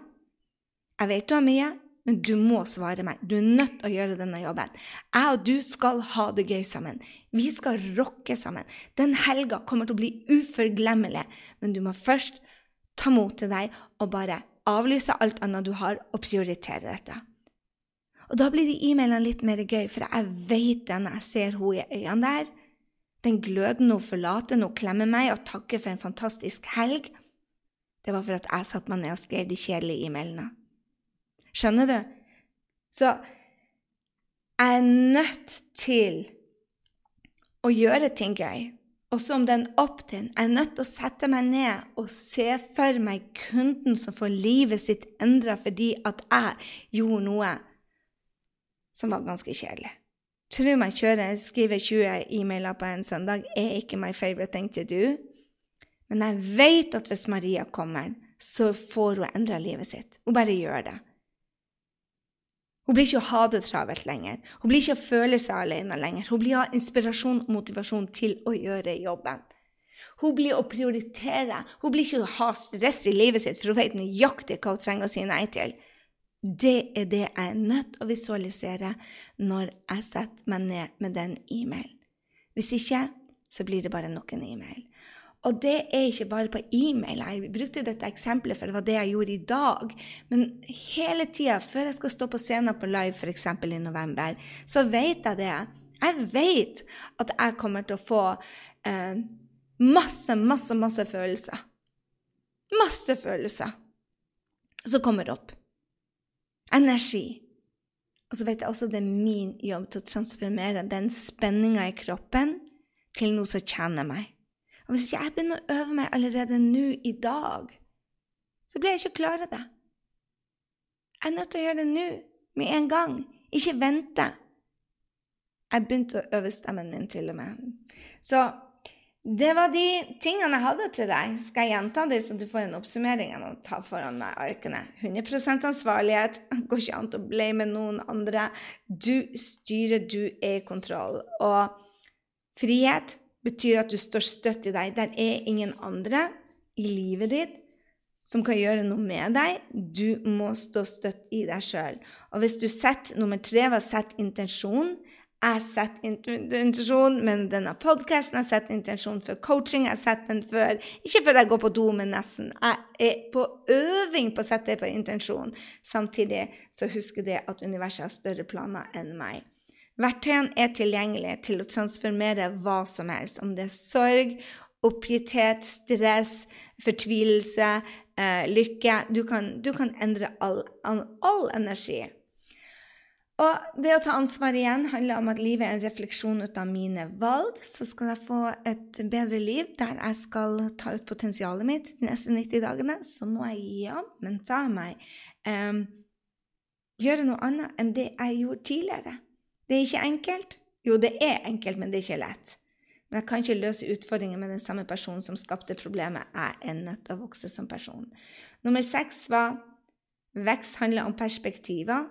Speaker 1: jeg vet du har mye, men du må svare meg. Du er nødt til å gjøre denne jobben. Jeg og du skal ha det gøy sammen. Vi skal rocke sammen. Den helga kommer til å bli uforglemmelig, men du må først ta mot til deg og bare avlyse alt annet du har, og prioritere dette. Og da blir de e-mailene litt mer gøy, for jeg vet det når jeg ser henne i øynene der. Den gløden hun forlater når hun klemmer meg og takker for en fantastisk helg. Det var for at jeg satte meg ned og skrev de kjedelige e-mailene. Skjønner du? Så jeg er nødt til å gjøre ting gøy. Også om det er en opt-in. Jeg er nødt til å sette meg ned og se for meg kunden som får livet sitt endra fordi at jeg gjorde noe som var ganske kjedelig. Tro meg, kjøre, skrive 20 e-mailer på en søndag er ikke my favorite thing to do. Men jeg vet at hvis Maria kommer, så får hun endra livet sitt. Hun bare gjør det. Hun blir ikke å ha det travelt lenger. Hun blir ikke å føle seg alene lenger. Hun blir å ha inspirasjon og motivasjon til å gjøre jobben. Hun blir å prioritere. Hun blir ikke å ha stress i livet sitt, for hun vet nøyaktig hva hun trenger å si nei til. Det er det jeg er nødt til å visualisere når jeg setter meg ned med den e-mailen. Hvis ikke, så blir det bare nok en e-mail. Og det er ikke bare på e-mail. Jeg brukte dette eksempelet, for det var det jeg gjorde i dag. Men hele tida, før jeg skal stå på scenen på live, f.eks. i november, så vet jeg det. Jeg vet at jeg kommer til å få eh, masse, masse, masse følelser. Masse følelser som kommer opp. Energi. Og så vet jeg også det er min jobb til å transformere den spenninga i kroppen til noe som tjener meg. Og hvis jeg begynner å øve meg allerede nå i dag, så blir jeg ikke klar av det. Jeg er nødt til å gjøre det nå, med en gang. Ikke vente. Jeg begynte å øve stemmen min til og med. Så det var de tingene jeg hadde til deg. Skal jeg gjenta det, så du får en oppsummering og ta foran meg arkene? 100% ansvarlighet. Går ikke an å blame noen andre. Du styrer, du er i kontroll. Og frihet betyr at du står støtt i deg. Der er ingen andre i livet ditt som kan gjøre noe med deg. Du må stå støtt i deg sjøl. Og hvis du setter nummer tre var sett intensjon, jeg setter intensjon med denne podkasten, jeg setter intensjon for coaching, jeg setter den før Ikke før jeg går på do, men nesten. Jeg er på øving på å sette det på intensjon. Samtidig så husker det at universet har større planer enn meg. Verktøyene er tilgjengelige til å transformere hva som helst, om det er sorg, oppgitthet, stress, fortvilelse, eh, lykke du kan, du kan, endre all, all energi. Og det å ta ansvar igjen handler om at livet er en refleksjon ut av mine valg. Så skal jeg få et bedre liv der jeg skal ta ut potensialet mitt de neste 90 dagene, så må jeg jammen ta meg um, gjøre noe annet enn det jeg gjorde tidligere. Det er ikke enkelt. Jo, det er enkelt, men det er ikke lett. Men jeg kan ikke løse utfordringer med den samme personen som skapte problemet. Jeg er nødt til å vokse som person. Nummer seks var vekst handler om perspektiver.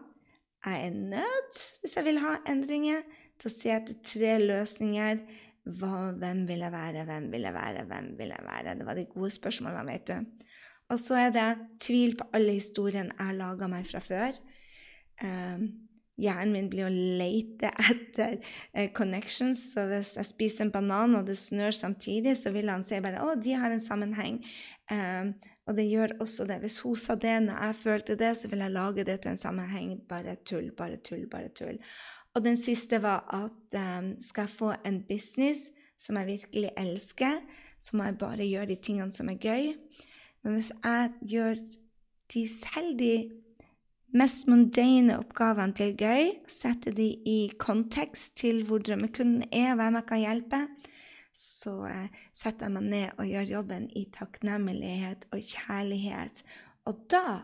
Speaker 1: Jeg er nødt, hvis jeg vil ha endringer, til å se etter tre løsninger. Hva, hvem vil jeg være, hvem vil jeg være, hvem vil jeg være? Det var de gode spørsmålene, vet du. Og så er det tvil på alle historiene jeg har laga meg fra før. Um, hjernen min blir å lete etter uh, connections. Så hvis jeg spiser en banan, og det snør samtidig, så vil han si bare å, de har en sammenheng. Um, og det gjør også det. Hvis hun sa det når jeg følte det, så vil jeg lage det til en sammenheng. Bare tull, bare tull, bare tull. Og den siste var at um, skal jeg få en business som jeg virkelig elsker, så må jeg bare gjøre de tingene som er gøy. Men hvis jeg gjør de selv de mest mundane oppgavene til gøy, setter de i kontekst til hvor drømmekunden er, hvem jeg kan hjelpe, så eh, setter jeg meg ned og gjør jobben i takknemlighet og kjærlighet. Og da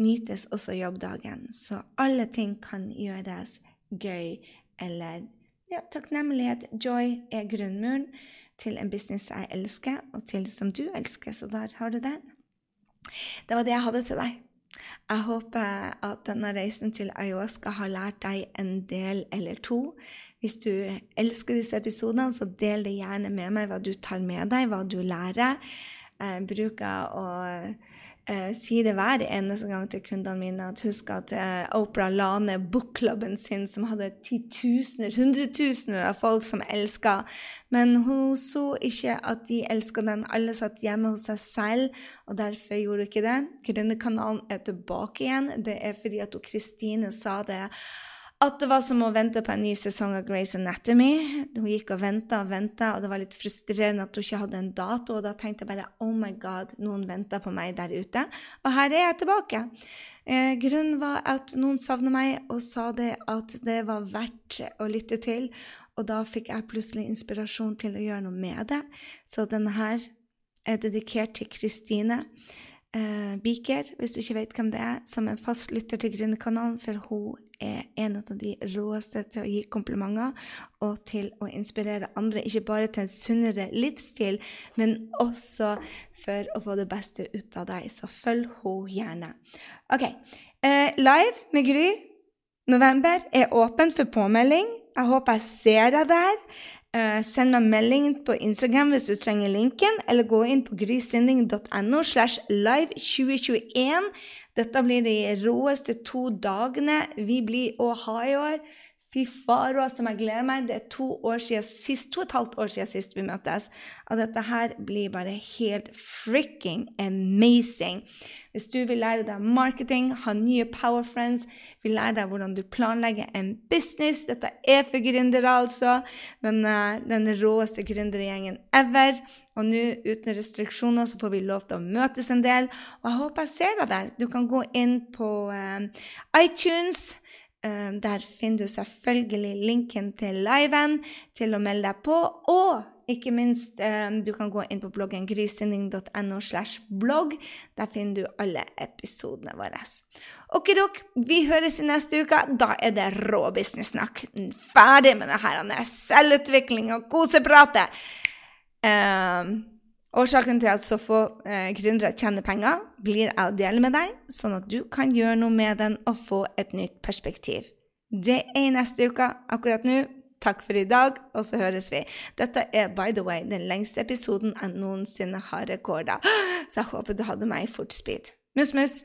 Speaker 1: nytes også jobbdagen. Så alle ting kan gjøres gøy eller ja, takknemlighet. Joy er grunnmuren til en business jeg elsker, og til som du elsker. Så der har du den. Det var det jeg hadde til deg. Jeg håper at denne reisen til ayahuasca har lært deg en del eller to. Hvis du elsker disse episodene, så del det gjerne med meg hva du tar med deg, hva du lærer. Jeg bruker å eh, si det hver eneste gang til kundene mine at husk at eh, Opera la ned bookklubben sin, som hadde titusener, hundretusener av folk som elska. Men hun så ikke at de elska den. Alle satt hjemme hos seg selv, og derfor gjorde hun ikke det. Grønnekanalen er tilbake igjen. Det er fordi at Kristine sa det at det var som å vente på en ny sesong av Grace Anatomy. Hun gikk og venta og venta, og det var litt frustrerende at hun ikke hadde en dato. Og da tenkte jeg bare oh my god, noen venter på meg der ute. Og her er jeg tilbake. Eh, grunnen var at noen savner meg og sa det at det var verdt å lytte til. Og da fikk jeg plutselig inspirasjon til å gjøre noe med det. Så denne her er dedikert til Kristine uh, Biker, hvis du ikke vet hvem det er, som en fast lytter til Gründerkanalen, for hun er en av de råeste til å gi komplimenter og til å inspirere andre, ikke bare til en sunnere livsstil, men også for å få det beste ut av deg. Så følg henne gjerne. OK. Uh, live med Gry november er åpen for påmelding. Jeg håper jeg ser deg der. Uh, send meg melding på Instagram hvis du trenger linken, eller gå inn på grisending.no slash live 2021. Dette blir de råeste to dagene vi blir å ha i år. Fy faro, som jeg gleder meg. Det er to år siden sist, to og et halvt år siden sist vi møttes. Og dette her blir bare helt fricking amazing. Hvis du vil lære deg marketing, ha nye power friends, vil lære deg hvordan du planlegger en business Dette er for gründere, altså. Men uh, den råeste gründergjengen ever. Og nå, uten restriksjoner, så får vi lov til å møtes en del. Og jeg håper jeg ser deg der. Du kan gå inn på uh, iTunes. Ehm, der finner du selvfølgelig linken til liven til å melde deg på. Og ikke minst, ehm, du kan gå inn på bloggen grysynding.no slash blogg. Der finner du alle episodene våre. Okidok, vi høres i neste uke. Da er det rå business-snakk. Ferdig med det her selvutvikling og kosepratet. Um, Årsaken til at så få eh, gründere tjener penger, blir jeg å dele med deg, sånn at du kan gjøre noe med den og få et nytt perspektiv. Det er i neste uke. Akkurat nå, takk for i dag, og så høres vi. Dette er by the way den lengste episoden jeg noensinne har rekorda, så jeg håper du hadde meg i fort speed. Mus, mus!